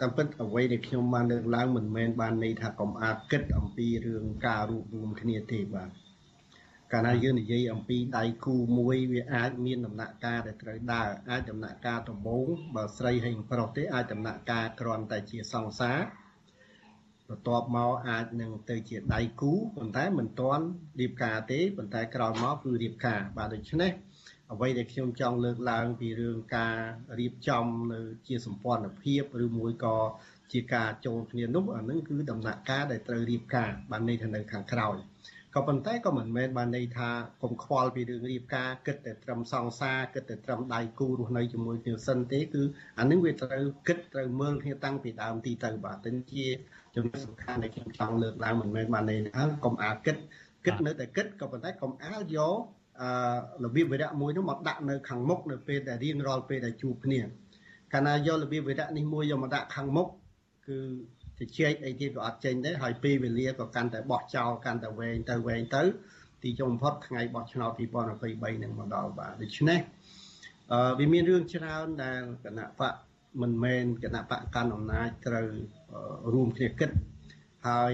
តាមពិតអ្វីដែលខ្ញុំបានលើកឡើងមិនមែនបានន័យថាកុំអាចគិតអំពីរឿងការរួបរวมគ្នាទេបាទ កាលណាយើងនិយាយអំពីដៃគូមួយវាអាចមានដំណាក់កាលដែលត្រូវដើរអាចដំណាក់កាលដំបូងបើស្រីហើយប្រុសទេអាចដំណាក់កាលគ្រាន់តែជាសង្សារបន្ទាប់មកអាចនឹងទៅជាដៃគូប៉ុន្តែមិនទាន់រៀបការទេប៉ុន្តែក្រោយមកគឺរៀបការបាទដូច្នេះអ្វីដែលខ្ញុំចង់លើកឡើងពីរឿងការរៀបចំនៅជាសម្ព័ន្ធភាពឬមួយក៏ជាការចូលគ្នានោះអានឹងគឺដំណាក់កាលដែលត្រូវរៀបការបានន័យថានៅខាងក្រោយ ក៏ប៉ុន្តែក៏មិនមែនបានន័យថាកុំខ្វល់ពីរឿងរៀបការគិតតែត្រឹមសង្សារគិតតែត្រឹមដៃគូរស់នៅជាមួយគ្នាសិនទេគឺអានឹងវាត្រូវគិតត្រូវមើលគ្នាតាំងពីដើមទីទៅបាទទៅជាចំណុចសំខាន់ដែលខ្ញុំចង់លើកឡើងមិនមែនបានន័យថាកុំអាគិតគិតនៅតែគិតក៏ប៉ុន្តែកុំអាលយកអឺរបៀបវិរៈមួយនោះមកដាក់នៅខាងមុខនៅពេលដែលរៀងរាល់ពេលដែលជួបគ្នាកាលណាយករបៀបវិរៈនេះមួយយកមកដាក់ខាងមុខគឺ ជជែកអីទៀតក៏អត់ចេញដែរហើយពេលវេលាក៏កាន់តែបោះចោលកាន់តែវែងទៅវែងទៅទីចុងបំផុតថ្ងៃបោះឆ្នោត2023នឹងមកដល់បាទដូច្នេះអឺវាមានរឿងច្រើនដែលគណៈបកមិនមែនគណៈបកកាន់អំណាចត្រូវរួមគ្នាគិតហើយ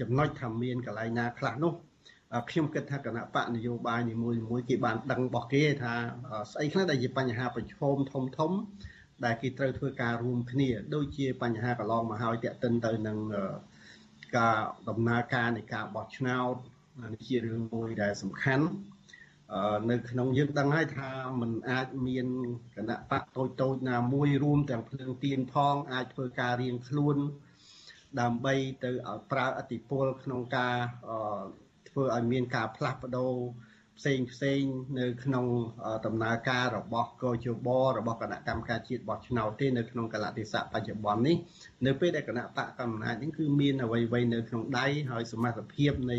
ចំណុចថាមានកន្លែងណាខ្លះនោះខ្ញុំគិតថាគណៈបកនយោបាយនីមួយៗគេបានដឹងរបស់គេថាស្អីខ្លះដែលជាបញ្ហាប្រឈមធំធំ ដែលគេត្រូវធ្វើការរួមគ្នា ដូចជាបញ្ហាកន្លងមកហើយតេតិនទៅនឹងការដំណើរការនៃការបោះឆ្នោតនេះជារឿងមួយដែលសំខាន់នៅក្នុងយើងដឹងហើយថាมันអាចមានគណៈបកតូចតូចណាមួយរួមទាំងភ្លើងទៀនផងអាចធ្វើការរៀងខ្លួនដើម្បីទៅប្រើអធិពលក្នុងការធ្វើឲ្យមានការផ្លាស់ប្ដូរ ផ្សេងផ្សេងនៅក្នុងដំណើរការរបស់កោជបរបស់គណៈកម្មការជាតិបោះឆ្នោតទេនៅក្នុងកលតិស័កបច្ចុប្បន្ននេះនៅពេលដែលគណៈបកកម្មាធិនេះគឺមានអ្វីៗនៅក្នុងដៃហើយសមត្ថភាពនៃ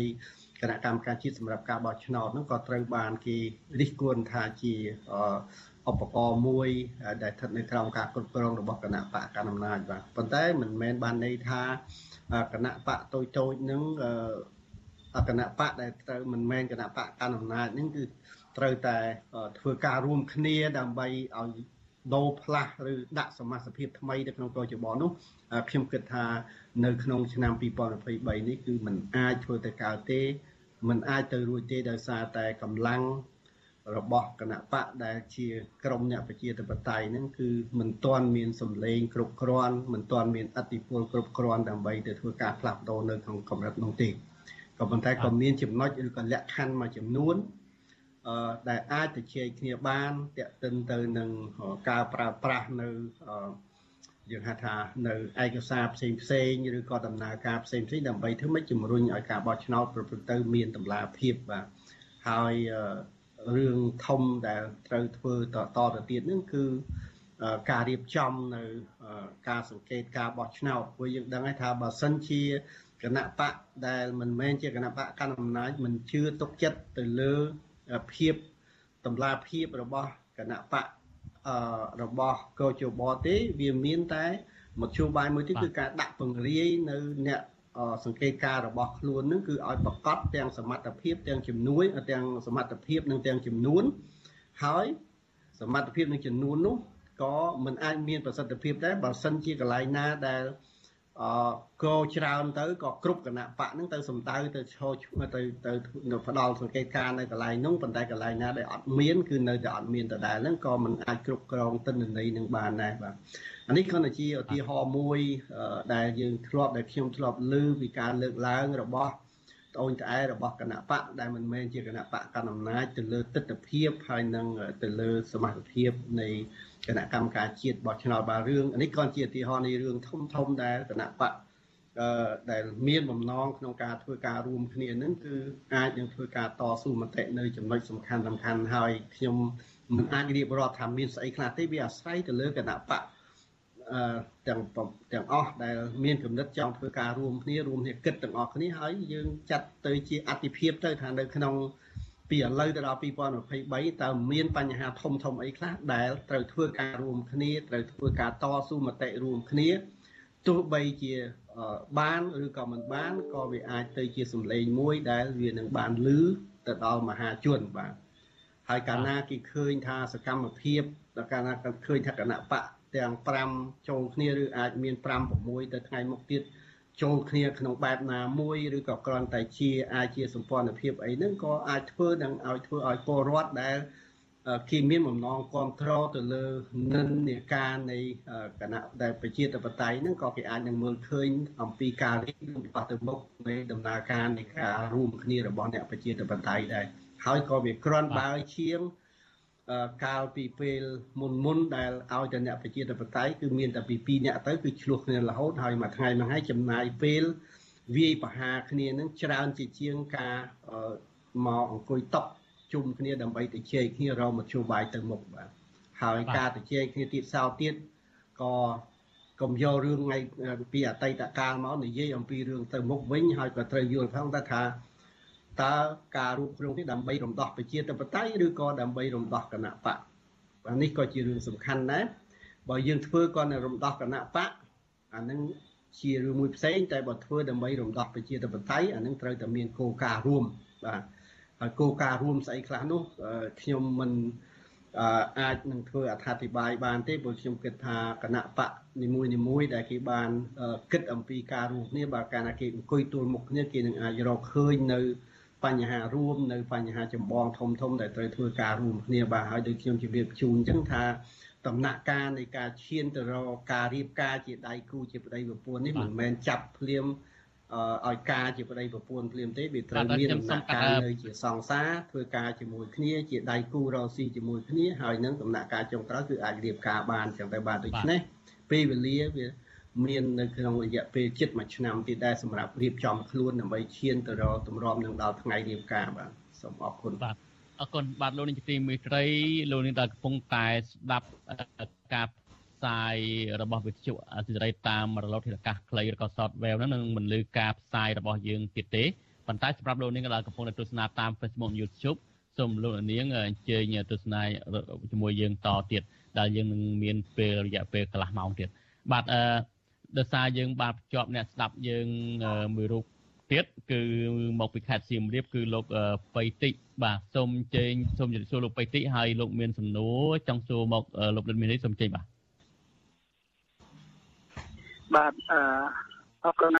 គណៈកម្មការជាតិសម្រាប់ការបោះឆ្នោតនោះក៏ត្រូវបានគេរិះគន់ថាជាឧបករណ៍មួយដែលស្ថិតនៅក្រោមការគ្រប់គ្រងរបស់គណៈបកកណ្ដាលអំណាចបាទប៉ុន្តែមិនមែនបានន័យថាគណៈបកតូចតូចនឹង គណៈបកដែលត្រូវមិនមែនគណៈបកកណ្ដាលអំណាចនឹងគឺត្រូវតែធ្វើការរួមគ្នាដើម្បីឲ្យដូរផ្លាស់ឬដាក់សមាជិកភាពថ្មីទៅក្នុងកោជបនោះខ្ញុំគិតថានៅក្នុងឆ្នាំ2023នេះគឺมันអាចធ្វើទៅកើតទេมันអាចទៅរួចទេដោយសារតែកម្លាំងរបស់គណៈបកដែលជាក្រមអ្នកប្រជាធិបតេយ្យហ្នឹងគឺមិនទាន់មានសម្លេងគ្រប់គ្រាន់មិនទាន់មានអធិបុលគ្រប់គ្រាន់ដើម្បីទៅធ្វើការផ្លាស់ប្ដូរនៅក្នុងកម្រិតនោះទេ ក៏ប៉ុន្តែក៏មានចំណុចឬក៏លក្ខខណ្ឌមួយចំនួនអឺដែលអាចទៅជែកគ្នាបានតេតិនទៅនឹងការប្រើប្រាស់នៅអឺយើងហៅថានៅឯកសារផ្សេងផ្សេងឬក៏ដំណើរការផ្សេងផ្សេងដើម្បីធ្វើម៉េចជំរុញឲ្យការបោះឆ្នោតប្រព្រឹត្តទៅមានតម្លាភាពបាទហើយរឿងធំដែលត្រូវធ្វើតតទៅទៀតនឹងគឺការរៀបចំនៅការសង្កេតការបោះឆ្នោតព្រោះយើងដឹងហើយថាបើសិនជា គណៈបកដែលមិនមែនជាគណៈបកកណ្ដាលអំណាចមិនជឿទុកចិត្តទៅលើភាពតម្លាភាពរបស់គណៈបកអឺរបស់កោជបទេវាមានតែមធ្យោបាយមួយទៀតគឺការដាក់ពង្រាយនៅអ្នកសង្កេតការរបស់ខ្លួននឹងគឺឲ្យប្រកាសទាំងសមត្ថភាពទាំងជំនួយទាំងសមត្ថភាពនិងទាំងចំនួនហើយសមត្ថភាពនិងចំនួននោះក៏មិនអាចមានប្រសិទ្ធភាពដែរបើសិនជាកន្លែងណាដែល អឺកោច្រើនទៅក៏គ្រប់គណៈបកហ្នឹងទៅសំដៅទៅឈរទៅទៅផ្ដាល់សង្កេតការនៅកន្លែងនោះប៉ុន្តែកន្លែងណាដែលអត់មានគឺនៅតែអត់មានដដែលហ្នឹងក៏មិនអាចគ្រប់គ្រងទិន្នន័យនឹងបានដែរបាទអានេះគ្រាន់តែជាឧទាហរណ៍មួយដែលយើងធ្លាប់ដែលខ្ញុំធ្លាប់លើពីការលើកឡើងរបស់ត្អូនត្អែរបស់គណៈបកដែលមិនមែនជាគណៈបកកណ្ដាលអំណាចទៅលើទស្សនវិជ្ជាហើយនឹងទៅលើសមត្ថភាពនៃ គណៈកម្មការជាតិបោះឆ្នោតបាទរឿងនេះក៏ជាឧទាហរណ៍នៃរឿងធំធំដែលគណៈបកអឺដែលមានបំណងក្នុងការធ្វើការរួមគ្នានឹងគឺអាចនឹងធ្វើការតស៊ូមតិនៅចំណុចសំខាន់សំខាន់ហើយខ្ញុំមិនអាចរៀបរាប់ថាមានស្អីខ្លះទេវាអាស្រ័យទៅលើគណៈបកទាំងទាំងអស់ដែលមានគំនិតចង់ធ្វើការរួមគ្នារួមគ្នាគិតទាំងអស់គ្នាហើយយើងចាត់ទៅជាអតិភិបទៅថានៅក្នុង ពីឥឡូវទៅដល់2023តើមានបញ្ហាធំធំអីខ្លះដែលត្រូវធ្វើការរួមគ្នាត្រូវធ្វើការតស៊ូមតិរួមគ្នាទោះបីជាបានឬក៏មិនបានក៏វាអាចទៅជាសម្លេងមួយដែលវានឹងបានលឺទៅដល់មហាជនបាទហើយកាលណាគេឃើញថាសកម្មភាពដល់កាលណាឃើញថាគណៈបកទាំង5ចូលគ្នាឬអាចមាន5 6ទៅថ្ងៃមុខទៀត ចូលគ្នាក្នុងបែបណាមួយឬក៏គ្រាន់តែជាអាចជាសម្ព័ន្ធភាពអីហ្នឹងក៏អាចធ្វើនឹងឲ្យធ្វើឲ្យពលរដ្ឋដែលគេមានបំណងគ្រប់គ្រងទៅលើនិន្នាការនៃគណៈដែលប្រជាធិបតេយ្យហ្នឹងក៏គេអាចនឹងមើលឃើញអំពីការរៀបចំទៅមុខនៃដំណើរការនៃការរួមគ្នារបស់អ្នកប្រជាធិបតេយ្យដែរហើយក៏វាក្រាន់បើជាង កាលពីពេលមុនមុនដែលឲ្យតែអ្នកប្រជាធិបតេយ្យគឺមានតែពី2អ្នកទៅគឺឆ្លោះគ្នារហូតហើយមួយថ្ងៃមួយថ្ងៃចំណាយពេលវាយប្រហារគ្នានឹងច្រើនជាជាងការមកអង្គុយតុជុំគ្នាដើម្បីទៅជែកគ្នារកមធ្យោបាយទៅមុខបាទហើយការទៅជែកគ្នាទៀតសោទៀតក៏កុំយករឿងថ្ងៃពីអតីតកាលមកនិយាយអំពីរឿងទៅមុខវិញហើយក៏ត្រូវយល់ផងថា តើការរួបរวมនេះដើម្បីរំដោះប្រជាធិបតេយ្យឬក៏ដើម្បីរំដោះគណៈបកអានេះក៏ជារឿងសំខាន់ដែរបើយើងធ្វើគាត់នៅរំដោះគណៈបកអានឹងជារឿងមួយផ្សេងតែបើធ្វើដើម្បីរំដោះប្រជាធិបតេយ្យអានឹងត្រូវតែមានគោលការណ៍រួមបាទហើយគោលការណ៍រួមស្អីខ្លះនោះខ្ញុំមិនអាចនឹងធ្វើអត្ថាធិប្បាយបានទេព្រោះខ្ញុំគិតថាគណៈបកនីមួយនីមួយដែលគេបានគិតអំពីការរួមគ្នាបើកាលណាគេអង្គុយទួលមុខគ្នាគេនឹងអាចរកឃើញនៅ បញ្ហារួមនៅបញ្ហាចម្បងធំធំដែលត្រូវធ្វើការរួមគ្នាបាទហើយដូចខ្ញុំជម្រាបជូនអញ្ចឹងថាដំណាក់កាលនៃការឈានទៅរកការរៀបការជាដៃគូជាប្តីប្រពន្ធនេះមិនមែនចាប់ភ្លាមឲ្យការជាប្តីប្រពន្ធភ្លាមទេវាត្រូវមានដំណាក់កាលនៅជាសង្សារធ្វើការជាមួយគ្នាជាដៃគូរកស៊ីជាមួយគ្នាហើយនឹងដំណាក់កាលចុងក្រោយគឺអាចរៀបការបានចឹងទៅបាទដូច្នេះពេលវេលាវា មាននៅក្នុងរយៈពេលជិតមួយឆ្នាំទៀតដែរសម្រាប់រៀបចំខ្លួនដើម្បីឈានទៅរកទម្រាំនឹងដល់ថ្ងៃរៀបការបាទសូមអរគុណបាទអរគុណបាទលោកនាយកទីមេត្រីលោកនាងដែលកំពុងតែស្ដាប់ការផ្សាយរបស់វិទ្យុអសិរ័យតាមរលកធាតុអាកាសខ្លីឬក៏ software ហ្នឹងនឹងមិនលើការផ្សាយរបស់យើងទៀតទេប៉ុន្តែសម្រាប់លោកនាងដែលកំពុងតែទស្សនាតាម Facebook YouTube សូមលោកនាងអញ្ជើញទស្សនាជាមួយយើងតទៀតដែលយើងនឹងមានពេលរយៈពេលកន្លះម៉ោងទៀតបាទអឺ ដោយសារយើងបានភ្ជាប់អ្នកស្ដាប់យើងមួយរូបទៀតគឺមកពីខេត្តសៀមរាបគឺលោកបៃតិចបាទសូមជើញសូមជម្រាបសួរលោកបៃតិចហើយលោកមានសំណួរចង់សួរមកលោកដិតមាននេះសូមជើញបាទបាទអឺអរគុណ